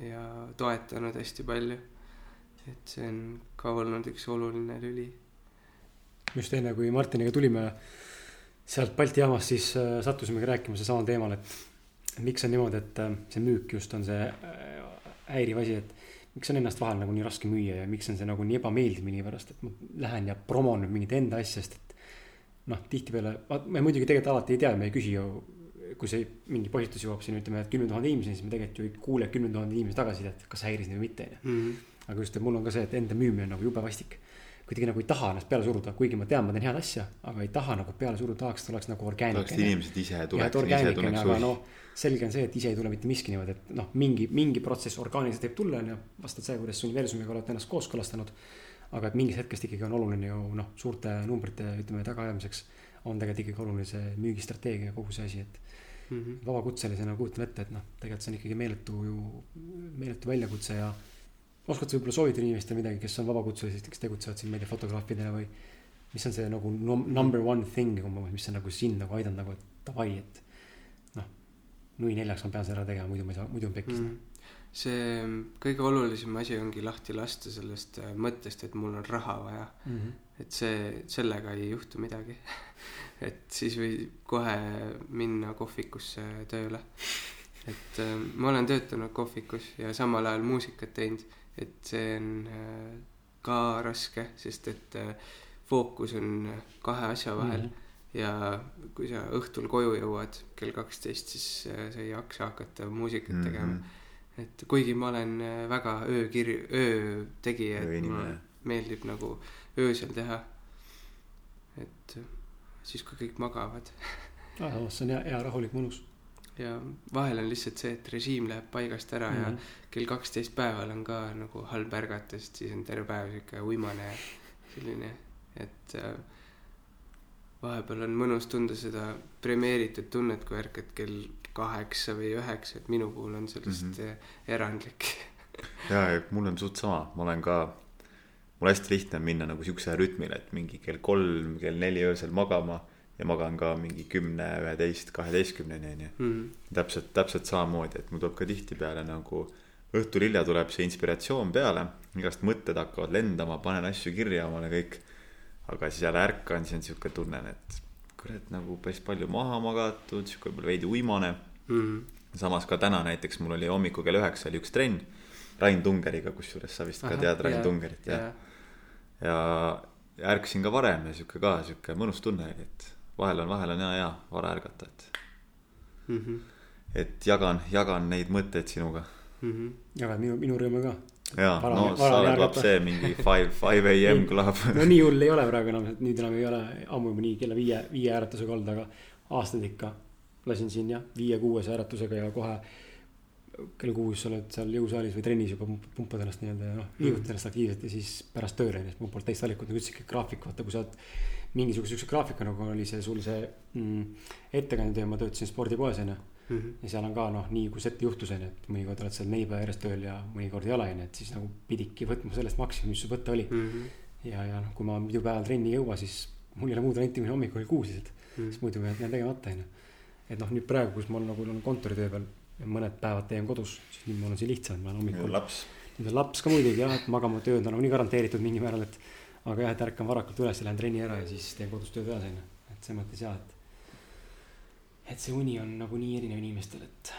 ja toetanud hästi palju. et see on ka olnud üks oluline lüli. just enne, kui Martiniga tulime sealt Balti jaamast, siis äh, sattusimegi rääkima seesamal teemal, et miks on niimoodi, et äh, see müük just on see häiriv asi, et miks on ennast vahel nagu nii raske müüa ja miks on see nagu nii ebameeldiv millegipärast, et ma lähen ja promon mingit enda asja, sest et noh, tihtipeale, me muidugi tegelikult alati ei tea, me ei küsi ju, kui see mingi postitus jõuab siin ütleme, et kümne tuhande inimeseni, siis me tegelikult ju ei kuule kümne tuhande inimese tagasisidet, kas häiris neid või mitte, onju. aga just, et mul on ka see, et enda müümine on nagu jube vastik. Kuidagi nagu ei taha ennast peale suruda, kuigi ma tean, ma teen head asja, aga ei taha nagu peale suruda, tahaks, et oleks nagu tahaks, orgaaniline et. inimesed ise tuleks, ise aga huvi. noh, selge on see, et ise ei tule mitte miski niimoodi, et noh, mingi, mingi protsess orgaaniliselt võib tulla, onju, vastavalt sellele, kuidas universumiga olete ennast kooskõlastanud. aga et mingist hetkest ikkagi on oluline ju noh, suurte numbrite, ütleme, tagaajamiseks on tegelikult ikkagi oluline see müügistrateegia ja kogu see asi, et Mhm. vabakutselisena kujutan ette, et noh, tegelikult see on ikkagi meeletu ju, meeletu väljakutse ja oskad sa võib-olla soovitada inimestele midagi, kes on vabakutselised, kes tegutsevad siin, ma ei tea, fotograafidena või mis on see nagu num- number one thing umbes, mis on nagu sind nagu aidanud nagu, et davai, et noh, nui neljaks ma pean selle ära tegema, muidu ma ei saa, muidu on pekkis mm.. see kõige olulisem asi ongi lahti lasta sellest äh, mõttest, et mul on raha vaja. Mm -hmm. et see, sellega ei juhtu midagi. et siis võib kohe minna kohvikusse tööle. et äh, ma olen töötanud kohvikus ja samal ajal muusikat teinud, et see on äh, ka raske, sest et äh, fookus on äh, kahe asja vahel mm. -hmm. ja kui sa õhtul koju jõuad kell kaksteist, siis sa ei jaksa hakata muusikat tegema mm. -hmm. et kuigi ma olen väga öökirju, öötegija, et mulle meeldib nagu öösel teha. et siis, kui kõik magavad ah,. see on hea, hea rahulik, mõnus ja vahel on lihtsalt see, et režiim läheb paigast ära mm mm. -hmm. ja kell kaksteist päeval on ka nagu halb ärgata, sest siis on terve päev sihuke uimane ja selline, et äh, vahepeal on mõnus tunda seda premeeritud tunnet, kui ärkad kell kaheksa või üheksa, et minu puhul on lihtsalt mm -hmm. erandlik. ja, ja mul on suht sama, ma olen ka, mul hästi lihtne on minna nagu siukse rütmile, et mingi kell kolm, kell neli öösel magama ja magan ka mingi kümne, üheteist, kaheteistkümneni onju. Mm. täpselt, täpselt samamoodi, et mul tuleb ka tihtipeale nagu õhtul hilja tuleb see inspiratsioon peale, igast mõtted hakkavad lendama, panen asju kirja omale kõik. aga siis jälle ärkan, siis on sihuke tunne, et kurat nagu päris palju maha magatud, sihuke võib-olla veidi uimane Mm. samas ka täna näiteks mul oli hommikul kell üheksa oli üks trenn Rain Tungeriga, kusjuures sa vist ka Ahah, tead Rain jaa, Tungerit jah jaa. ja, ja ärkasin ka varem ja sihuke ka sihuke mõnus tunne oli, et vahel on, vahel on hea ja vara ärgata, et, Mhm. et jagan, jagan neid mõtteid sinuga. Mhm. jagad minu, minu rõõmu ka. ja Vara- no sa oled laps see mingi five, five am kõlab. no nii hull ei ole praegu enam, et nüüd enam ei ole ammu juba nii kella viie, viie ääretusega olnud, aga aastaid ikka lasin siin jah, viie-kuuese ääretusega ja kohe kell kuus oled seal jõusaalis või trennis juba pump- pumpad ennast nii-öelda ja noh, liigutad ennast aktiivselt ja siis pärast tööle, nii et mul polnud teist valikut nagu üldsegi graafik, vaata kui sa oled mingisuguse siukse graafiku nagu oli see sul see mm, ettekande töö, ma töötasin spordipoes onju. Mhm. ja seal on ka noh, nii kui ette juhtus onju, et mõnikord oled seal neli päeva järjest tööl ja mõnikord ei ole onju, et siis nagu pididki võtma sellest maksimumi, mis sul võtta oli Mhm. ja, ja noh, kui ma muidu päeval trenni ei jõua, siis mul ei ole muud varianti, kui hommikul kuus lihtsalt, Mhm. siis muidu jään tegemata onju. et noh, nüüd praegu, kus ma nagu olen kontoritöö peal ja mõned päevad teen kodus, siis nüüd mul on see lihtsam, ma olen hommikul, laps. nüüd on laps ka muidugi jah, et magama tööd on nagunii garanteeritud mingil määral, et aga jah, et ärkan varakult üles, lähen trenni ära ja siis teen kodus tööd edasi onju, et selles mõttes jah, et et see uni on nagu nii erinev inimestel, et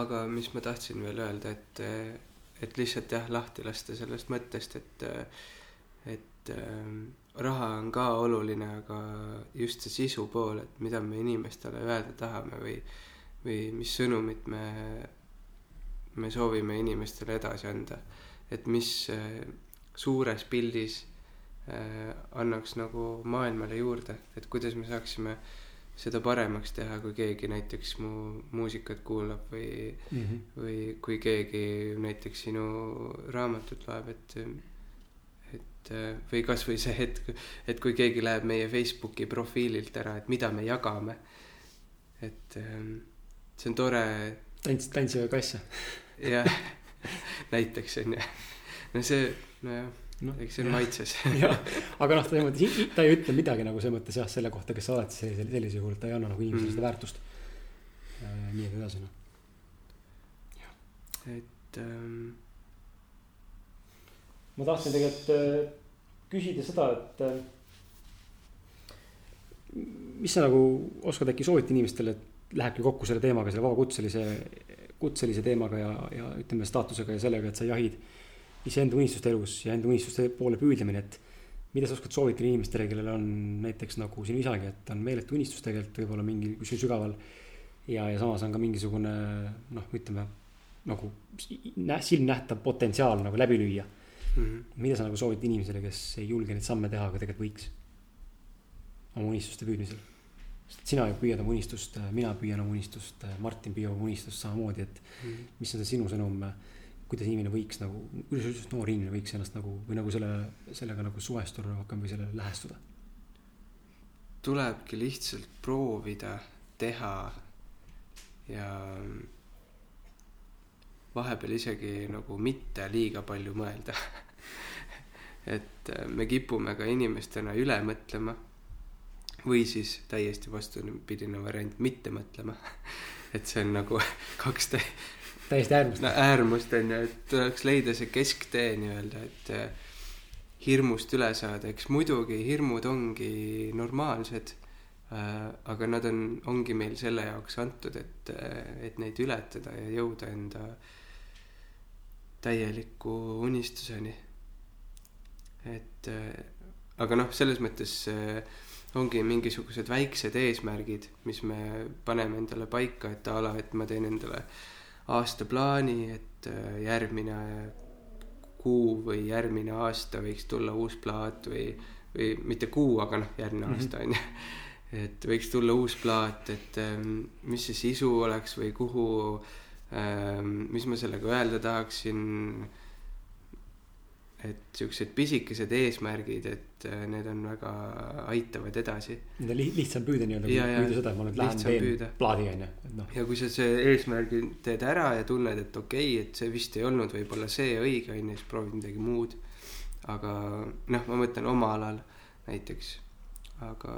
aga mis ma tahtsin veel öelda, et, et lihtsalt jah, lahti lasta sellest mõttest, et, et ähm, raha on ka oluline, aga just see sisu pool, et mida me inimestele öelda tahame või, või mis sõnumit me, me soovime inimestele edasi anda. et mis äh, suures pildis äh, annaks nagu maailmale juurde, et kuidas me saaksime seda paremaks teha, kui keegi näiteks mu muusikat kuulab või, mm. -hmm. või kui keegi näiteks sinu raamatut loeb, et, et äh, või kasvõi see hetk, et kui keegi läheb meie Facebooki profiililt ära, et mida me jagame. et ähm, see on tore, tants, tantsiva kass. jah, näiteks onju. no see, nojah, noh, eks see on maitses. jah, aga noh, selles mõttes, ta ei ütle midagi nagu selles mõttes jah, selle kohta, kes sa oled sellisel, sellisel juhul, ta ei anna nagu inimesele Mm. seda väärtust. nii et edasi noh. et ähm, ma tahtsin tegelikult äh, küsida seda, et äh, mis sa nagu oskad äkki soovita inimestele, et lähebki kokku selle teemaga, selle vabakutselise, kutselise teemaga ja, ja ütleme staatusega ja sellega, et sa jahid iseenda unistuste elus ja enda unistuste poole püüdlemine, et mida sa oskad soovitada inimestele, kellel on näiteks nagu sinu isagi, et on meeletu unistus tegelikult võib-olla mingi kuskil sügaval ja, ja samas on ka mingisugune noh, ütleme nagu nä- silmnähtav potentsiaal nagu läbi lüüa mm, mida sa nagu soovitad inimesele, kes ei julge neid samme teha, aga tegelikult võiks oma unistuste püüdmisel? sest sina ju püüad oma unistust, mina püüan oma unistust, Martin püüab oma unistust samamoodi, et mm. mis on see sinu sõnum, kuidas inimene võiks nagu, kuidas üldse noor inimene võiks ennast nagu või nagu selle, sellega nagu suhestuda rohkem või sellele lähestuda? tulebki lihtsalt proovida teha ja vahepeal isegi nagu mitte liiga palju mõelda. et äh, me kipume ka inimestena üle mõtlema või siis täiesti vastupidine variant, mitte mõtlema. et see on nagu kaks tä- täiesti äärmust no,. äärmust on ju, et tuleks leida see kesktee nii-öelda, et äh, hirmust üle saada, eks muidugi hirmud ongi normaalsed äh,. aga nad on, ongi meil selle jaoks antud, et, et neid ületada ja jõuda enda täieliku unistuseni. et äh, aga noh, selles mõttes äh, ongi mingisugused väiksed eesmärgid, mis me paneme endale paika, et a la, et ma teen endale aastaplaani, et äh, järgmine kuu või järgmine aasta võiks tulla uus plaat või, või mitte kuu, aga noh, järgmine Mhm. aasta on ju. et võiks tulla uus plaat, et ähm, mis see sisu oleks või kuhu ähm,, mis ma sellega öelda tahaksin. Et siuksed pisikesed eesmärgid, et äh, need on väga aitavad edasi Need on li- lihtsam püüda nii-öelda, püüda seda, et ma nüüd lähen teen plaadi on ju, et noh. ja kui sa see eesmärgi teed ära ja tunned, et okei okay,, et see vist ei olnud võib-olla see õige onju, siis proovid midagi muud. aga noh, ma mõtlen oma alal näiteks, aga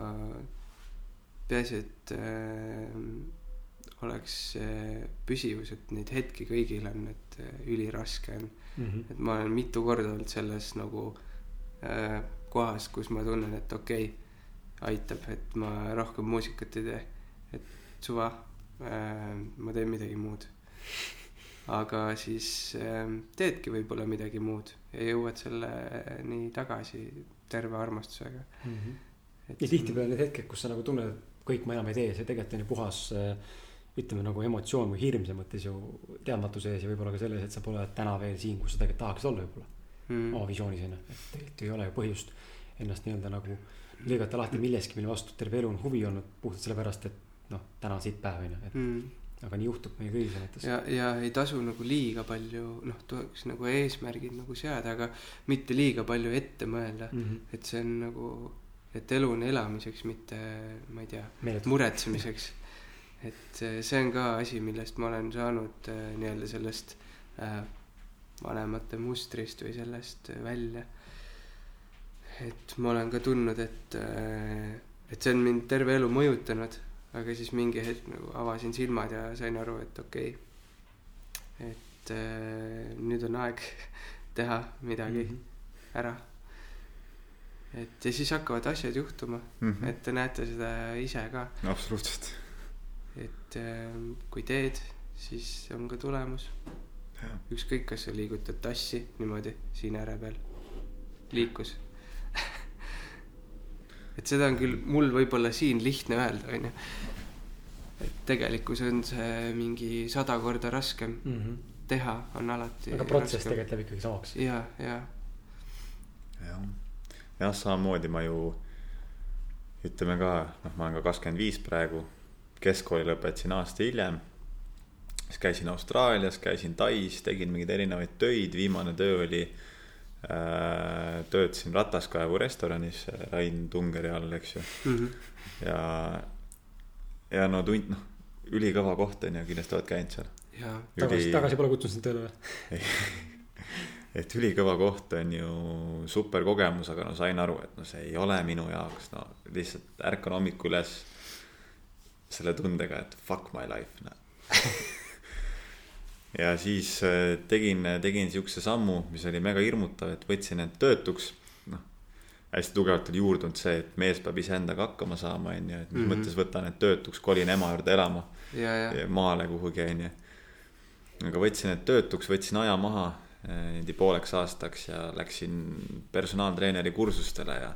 peaasi, et äh, oleks äh, püsivus, et neid hetki kõigil on, et äh, üliraske on. Mhm. et ma olen mitu korda olnud selles nagu äh, kohas, kus ma tunnen, et okei okay,, aitab, et ma rohkem muusikat ei tee. et suva äh,, ma teen midagi muud. aga siis äh, teedki võib-olla midagi muud ja jõuad selleni tagasi terve armastusega. ja tihtipeale need hetked, kus sa nagu tunned, et kõik ma enam ei tee, see tegelikult on ju puhas äh, ütleme nagu emotsioon või hirm selles mõttes ju teadmatuse ees ja võib-olla ka selles, et sa pole täna veel siin, kus sa tegelikult tahaksid olla võib-olla mm. oma visioonis on ju, et tegelikult ei ole ju põhjust ennast nii-öelda nagu lõigata lahti milleski, mille vastu terve elu on huvi olnud puhtalt sellepärast, et noh, täna on siit päev on ju, et Mm. aga nii juhtub meie kõigil selles mõttes. ja, ja ei tasu nagu liiga palju, noh, tuleks nagu eesmärgid nagu seada, aga mitte liiga palju ette mõelda. mm -hmm. et see on nagu, et elu on elamiseks, mitte ma ei tea, muretsemiseks. et eh, see on ka asi, millest ma olen saanud eh, nii-öelda sellest äh, vanemate mustrist või sellest välja. et ma olen ka tundnud, et, et see on mind terve elu mõjutanud, aga siis mingi hetk nagu avasin silmad ja sain aru, et okei okay,. et äh, nüüd on aeg teha midagi mm. -hmm. ära. et ja siis hakkavad asjad juhtuma, Mhm. et te näete seda ise ka, absoluutselt. Et äh, kui teed, siis on ka tulemus. Ükskõik, kas sa liigutad tassi niimoodi siin ääre peal, liikus. et seda on küll mul võib-olla siin lihtne öelda onju et tegelikkus on see mingi sada korda raskem mm. -hmm. teha on alati aga protsess tegelikult läheb ikkagi samaks. ja ja jah, jah, samamoodi ma ju ütleme ka, noh, ma olen ka kakskümmend viis praegu, keskkooli lõpetasin aasta hiljem. siis käisin Austraalias, käisin Tais, tegin mingeid erinevaid töid, viimane töö oli äh,. töötasin Rataskaevu restoranis Rain Tungeri all, eks ju, mm -hmm. ja, ja no tund, noh, ülikõva koht on ju, kindlasti oled käinud seal. ja tagasi, tagasi pole kutsunud sind tööle või? et ülikõva koht on ju super kogemus, aga no sain aru, et no see ei ole minu jaoks, no lihtsalt ärkan hommikul üles selle tundega, et fuck my life, noh. ja siis äh, tegin, tegin siukse sammu, mis oli mega hirmutav, et võtsin end töötuks, noh. hästi tugevalt oli juurdunud see, et mees peab iseendaga hakkama saama, on ju, et mis mm. -hmm. mõttes võtan end töötuks, kolin ema juurde elama ja ja maale kuhugi, onju. aga võtsin need töötuks, võtsin aja maha eh, niimoodi pooleks aastaks ja läksin personaaltreeneri kursustele ja.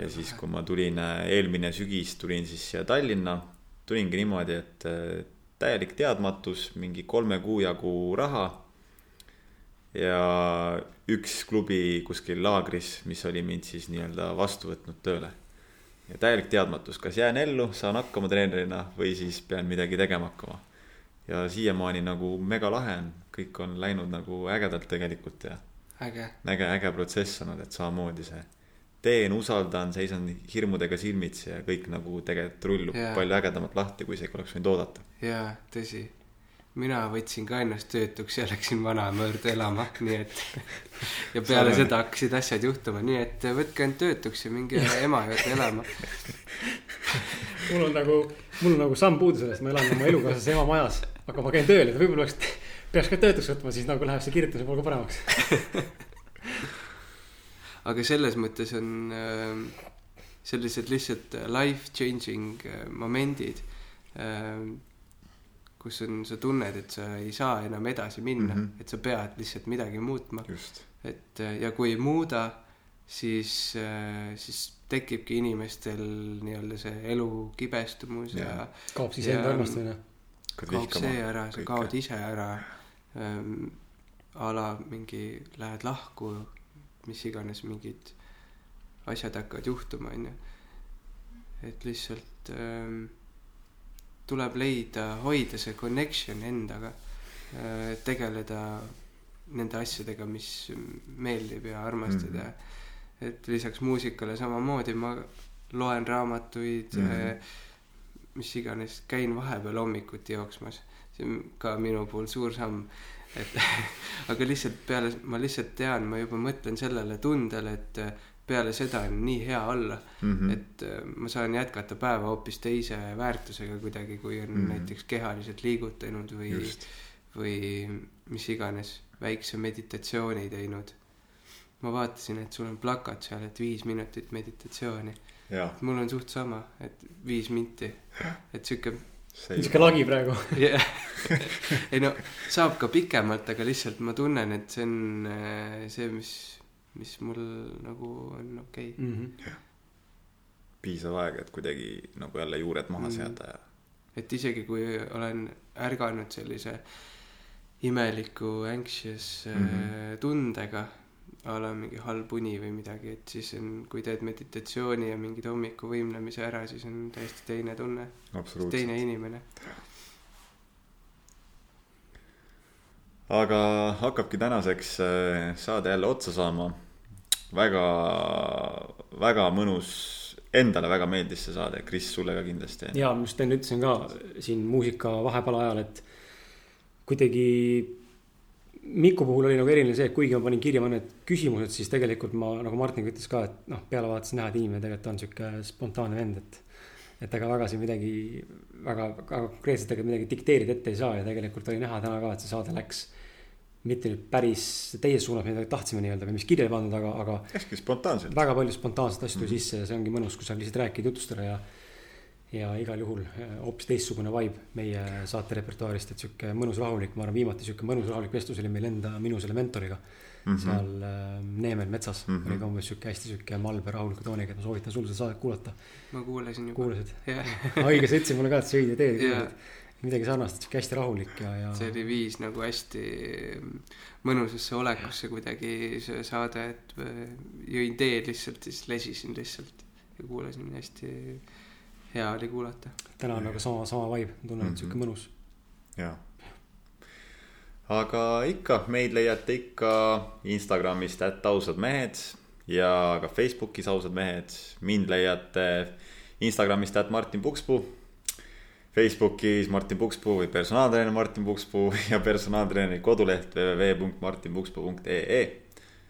Ja siis, kui ma tulin eh, eelmine sügis, tulin siis siia Tallinna, tulingi niimoodi, et eh, täielik teadmatus, mingi kolme kuu jagu raha. ja üks klubi kuskil laagris, mis oli mind siis nii-öelda vastu võtnud tööle ja täielik teadmatus, kas jään ellu, saan hakkama treenerina või siis pean midagi tegema hakkama. ja siiamaani nagu mega lahe on, kõik on läinud nagu ägedalt tegelikult ja äge äge, äge protsess olnud, et samamoodi see. teen, usaldan, seisan hirmudega silmitsi ja kõik nagu tegelikult rullub Jaa. yeah. palju ägedamalt lahti, kui isegi oleks võinud oodata. ja tõsi mina võtsin ka ennast töötuks ja läksin vanaema juurde elama, nii et ja peale Sarnane. seda hakkasid asjad juhtuma, nii et võtke end töötuks ja minge ema juurde elama. mul on nagu, mul on nagu samm puudu sellest, ma elan oma elukaaslase ema majas, aga ma käin tööl, et võib-olla peaks, peaks ka töötuks võtma, siis nagu läheb see kirjutamise pool ka paremaks. Aga selles mõttes on äh, sellised lihtsalt life changing äh, momendid äh,, kus on, sa tunned, et sa ei saa enam edasi minna mm. -hmm. et sa pead lihtsalt midagi muutma. just, et äh, ja kui ei muuda, siis, siis tekibki inimestel nii-öelda see elu kibestumus ja, ja kaob siis enda armastamine. kaob see ära, sa kaod ise ära ähm,. a la mingi, lähed lahku, mis iganes mingid asjad hakkavad juhtuma, onju. et lihtsalt ähm, tuleb leida, hoida see connection endaga äh,, tegeleda nende asjadega, mis meeldib ja armastad Mhm. ja et lisaks muusikale samamoodi ma loen raamatuid mm. -hmm. mis iganes, käin vahepeal hommikuti jooksmas, see on ka minu puhul suur samm, et aga lihtsalt peale, ma lihtsalt tean, ma juba mõtlen sellele tundele, et äh, peale seda on nii hea olla mm. -hmm. et äh, ma saan jätkata päeva hoopis teise väärtusega kuidagi, kui on mm. -hmm. näiteks kehaliselt liigutanud või, või mis iganes, väikse meditatsiooni teinud. ma vaatasin, et sul on plakat seal, et viis minutit meditatsiooni. mul on suht sama, et viis minti, et sihuke, niisugune lagi praegu. jah, ei no saab ka pikemalt, aga lihtsalt ma tunnen, et see on äh, see, mis, mis mul nagu on okei okay.. Mhm. piisav aeg, et kuidagi nagu jälle juured maha Mhm. seada ja et isegi kui olen ärganud sellise imeliku anxious mm. -hmm. tundega a la mingi halb uni või midagi, et siis on, kui teed meditatsiooni ja mingid hommikuvõimlemise ära, siis on täiesti teine tunne, absoluutselt. teine inimene. aga hakkabki tänaseks äh, saade jälle otsa saama. väga, väga mõnus, endale väga meeldis see saade, Kris, sulle ka kindlasti. ja ma just enne ütlesin ka siin muusika vahepala ajal, et kuidagi Miku puhul oli nagu eriline see, et kuigi ma panin kirja mõned küsimused, siis tegelikult ma, nagu Martin ütles ka, et noh, peale vaatasin näha, et inimene tegelikult on sihuke spontaanne vend, et et ega väga siin midagi väga, väga konkreetselt ega midagi dikteerida ette ei saa ja tegelikult oli näha täna ka, et see saade läks mitte nüüd päris teises suunas, mida tahtsime nii-öelda või mis kirja ei pandud, aga, aga hästi spontaanselt. väga palju spontaanseid asju tuli Mhm. sisse ja see ongi mõnus, kui sa lihtsalt räägid, jutustada ja ja igal juhul eh, hoopis teistsugune vibe meie saate repertuaarist, et sihuke mõnus rahulik, ma arvan, viimati sihuke mõnus rahulik vestlus oli meil enda, minu selle mentoriga. Mhm. seal äh, Neemel metsas mm. -hmm. oli ka umbes sihuke hästi sihuke malbe rahuliku tooniga, et ma soovitan sul seda saadet kuulata. ma kuulasin juba. kuulasid? jah, õige, sa ütlesid mulle ka, et sa õige teed Jaa.. midagi sarnast, sihuke hästi rahulik ja, ja. see oli viis nagu hästi mõnusasse olekusse kuidagi see saade, et äh, jõin teed lihtsalt, siis lesisin lihtsalt ja kuulasin, hästi hea oli kuulata. täna on nagu sama, sama vibe, tunnen, et Mhm. sihuke mõnus. jaa. aga ikka, meid leiate ikka Instagramist, et ausad mehed ja ka Facebookis ausad mehed. mind leiate Instagramist, et Martin Pukspuu. Facebookis Martin Pukspuu või personaaltreener Martin Pukspuu ja personaaltreeneri koduleht www.martinpukspuu.ee.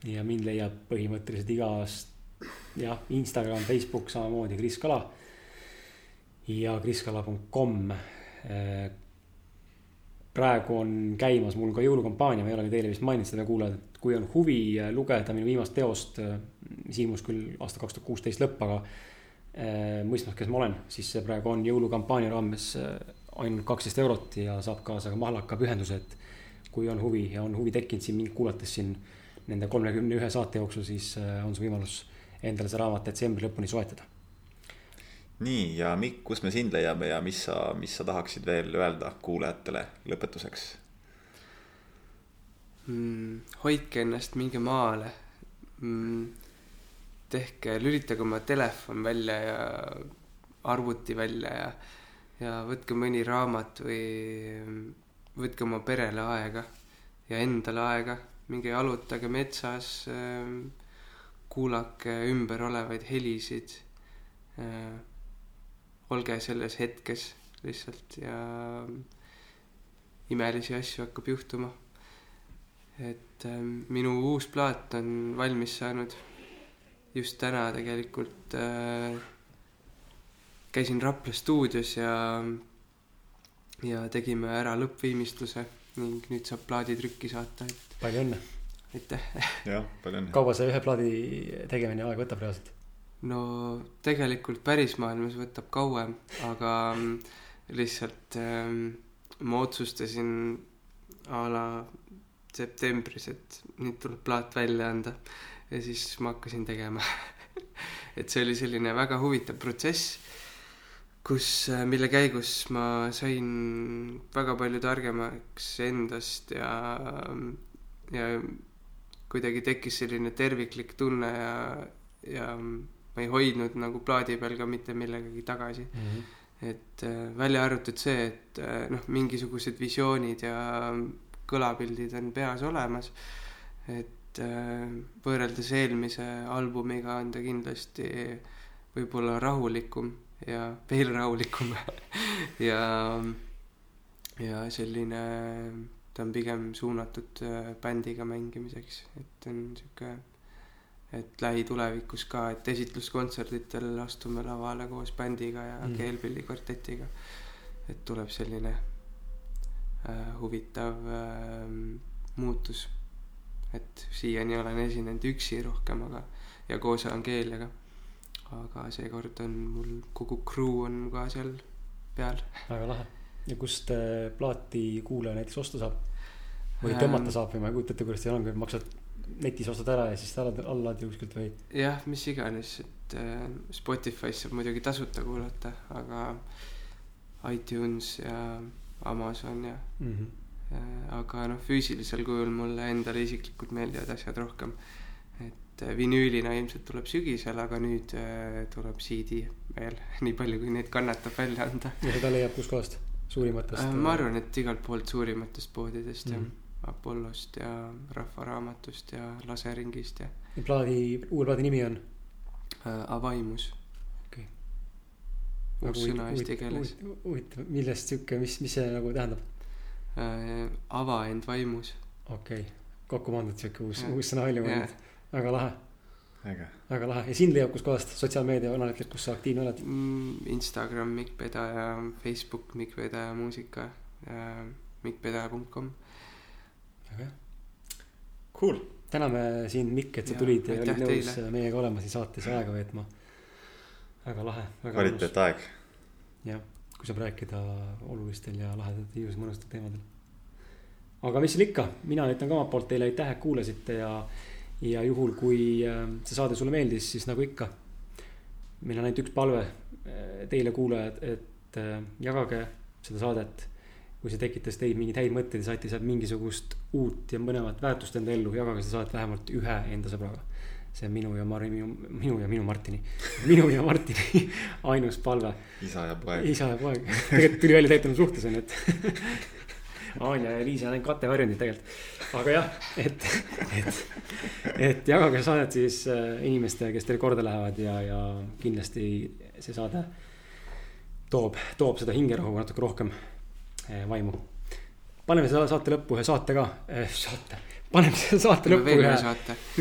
ja mind leiab põhimõtteliselt igast, jah, Instagram, Facebook samamoodi Kris Kala. Ja kriskala.com. praegu on käimas mul ka jõulukampaania, ma ei ole ka teile vist maininud seda, kuulajad, et kui on huvi lugeda minu viimast teost, mis ilmus küll aasta kaks tuhat kuusteist lõpp, aga mõistmas, kes ma olen, siis see praegu on jõulukampaania raames ainult kaksteist eurot ja saab kaasa ka mahlaka pühenduse, et kui on huvi ja on huvi tekkinud siin mind kuulates siin nende kolmekümne ühe saate jooksul, siis on see võimalus endale see raamat detsembri lõpuni soetada. Nii ja Mikk, kus me sind leiame ja mis sa, mis sa tahaksid veel öelda kuulajatele lõpetuseks? mm,. hoidke ennast, minge maale mm,. tehke, lülitage oma telefon välja ja arvuti välja ja, ja võtke mõni raamat või võtke oma perele aega ja endale aega, minge jalutage metsas äh,, kuulake ümber olevaid helisid äh,. Olge selles hetkes lihtsalt ja imelisi asju hakkab juhtuma et ähm, minu uus plaat on valmis saanud just täna tegelikult äh, käisin Rapla stuudios ja ja tegime ära lõppviimistluse ning nüüd saab plaadi trükki saata, et palju õnne. aitäh. jah, palju õnne. kaua see ühe plaadi tegemine aega võtab reaalselt? No tegelikult pärismaailmas võtab kauem, aga mm, lihtsalt ähm, ma otsustasin a la septembris, et nüüd tuleb plaat välja anda ja siis ma hakkasin tegema. et see oli selline väga huvitav protsess, kus, mille käigus ma sain väga palju targemaks endast ja, ja kuidagi tekkis selline terviklik tunne ja, ja ma ei hoidnud nagu plaadi peal ka mitte millegagi tagasi. et äh, välja arvatud see, et äh, noh, mingisugused visioonid ja kõlapildid on peas olemas. et äh, võrreldes eelmise albumiga on ta kindlasti võib-olla rahulikum ja veel rahulikum ja, ja selline, ta on pigem suunatud bändiga mängimiseks, et on sihuke, et lähitulevikus ka, et esitluskontserditel astume lavale koos bändiga ja Mm. keelpilli kvartetiga. et tuleb selline äh, huvitav äh, muutus. et siiani olen esinenud üksi rohkem, aga ja koos Angeeliaga. aga seekord on mul kogu crew on ka seal peal. väga lahe. ja kust äh, plaati kuulaja näiteks osta saab? või Ähm. tõmmata saab või ma ei kujuta ette, kuidas teil on, kui maksad netis ostad ära ja siis alla, alla laadid kuskilt või? jah, mis iganes, et äh, Spotify's saab muidugi tasuta kuulata, aga iTunes ja Amazon ja Mhm. äh, aga noh, füüsilisel kujul mulle endale isiklikult meeldivad asjad rohkem. et äh, vinüülina ilmselt tuleb sügisel, aga nüüd äh, tuleb CD veel, nii palju kui neid kannatab välja anda ja seda leiab kuskohast? suurimatest äh,. ma arvan, et igalt poolt suurimatest poodidest jah Mhm. mm., Apollost ja Rahvaraamatust ja Laseringist ja ja plaadi, uue plaadi nimi on? äh, Avaimus Okei. uus sõna eesti keeles. huvitav, millest sihuke, mis, mis see nagu tähendab? äh, ava end vaimus. okei okay., kokku pandud sihuke uus, uus sõna välja mõeldud. väga lahe, äge. väga lahe ja sind leiab kuskohast, sotsiaalmeedia kanalitel, kus sa aktiivne oled? Mm, Instagram Mikk Pedaja, Facebook Mikk Pedaja muusika, mikkpedaja.com. Väga hea. Cool. täname sind, Mikk, et sa Ja, tulid ja aitäh olid nõus teile. meiega olema siin saates aega veetma. väga lahe, väga mõnus. kvaliteetaeg. jah, kui saab rääkida olulistel ja lahedatel, ilusal mõnusatel teemadel. aga mis seal ikka, mina ütlen ka omalt poolt teile aitäh, et kuulasite ja, ja juhul, kui äh, see saade sulle meeldis, siis nagu ikka. meil on ainult üks palve äh, teile, kuulajad, et äh, jagage seda saadet. Kui see tekitas teid mingeid häid mõtteid ja saite sealt mingisugust uut ja mõlemat väärtust enda ellu, jagage seda saadet vähemalt ühe enda sõbraga see on minu ja Mari, minu, minu ja minu Martini, minu ja Martini ainus palve. isa ja poeg. isa ja poeg, tegelikult tuli välja täitunud suhtes on ju, et Anja ja Liisa on ainult kattevarjundid tegelikult. aga jah, et, et, et jagage saadet siis äh, inimestele, kes teile korda lähevad ja, ja kindlasti see saade toob, toob seda hingerahu natuke rohkem vaimu. paneme selle saate lõppu ühe saate ka eh,, saate paneme selle saate lõppu ühe,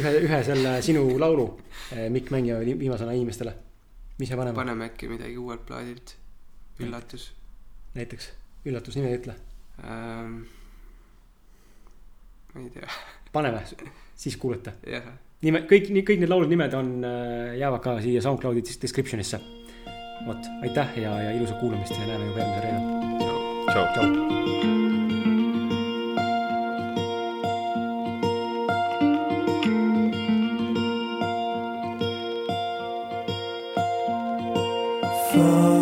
ühe, ühe selle sinu laulu eh, Mikk Mängija viimasena inimestele. mis me paneme? paneme äkki midagi uuelt plaadilt, üllatus. näiteks, üllatus, nime ütle ähm,. ma ei tea. paneme, siis kuulete. nime, kõik, kõik need laulud nimed on, äh, jäävad ka siia SoundCloudi description'isse. vot, aitäh ja, ja ilusat kuulamist ja näeme juba järgmisel reedel. Tšau, tšau. Removing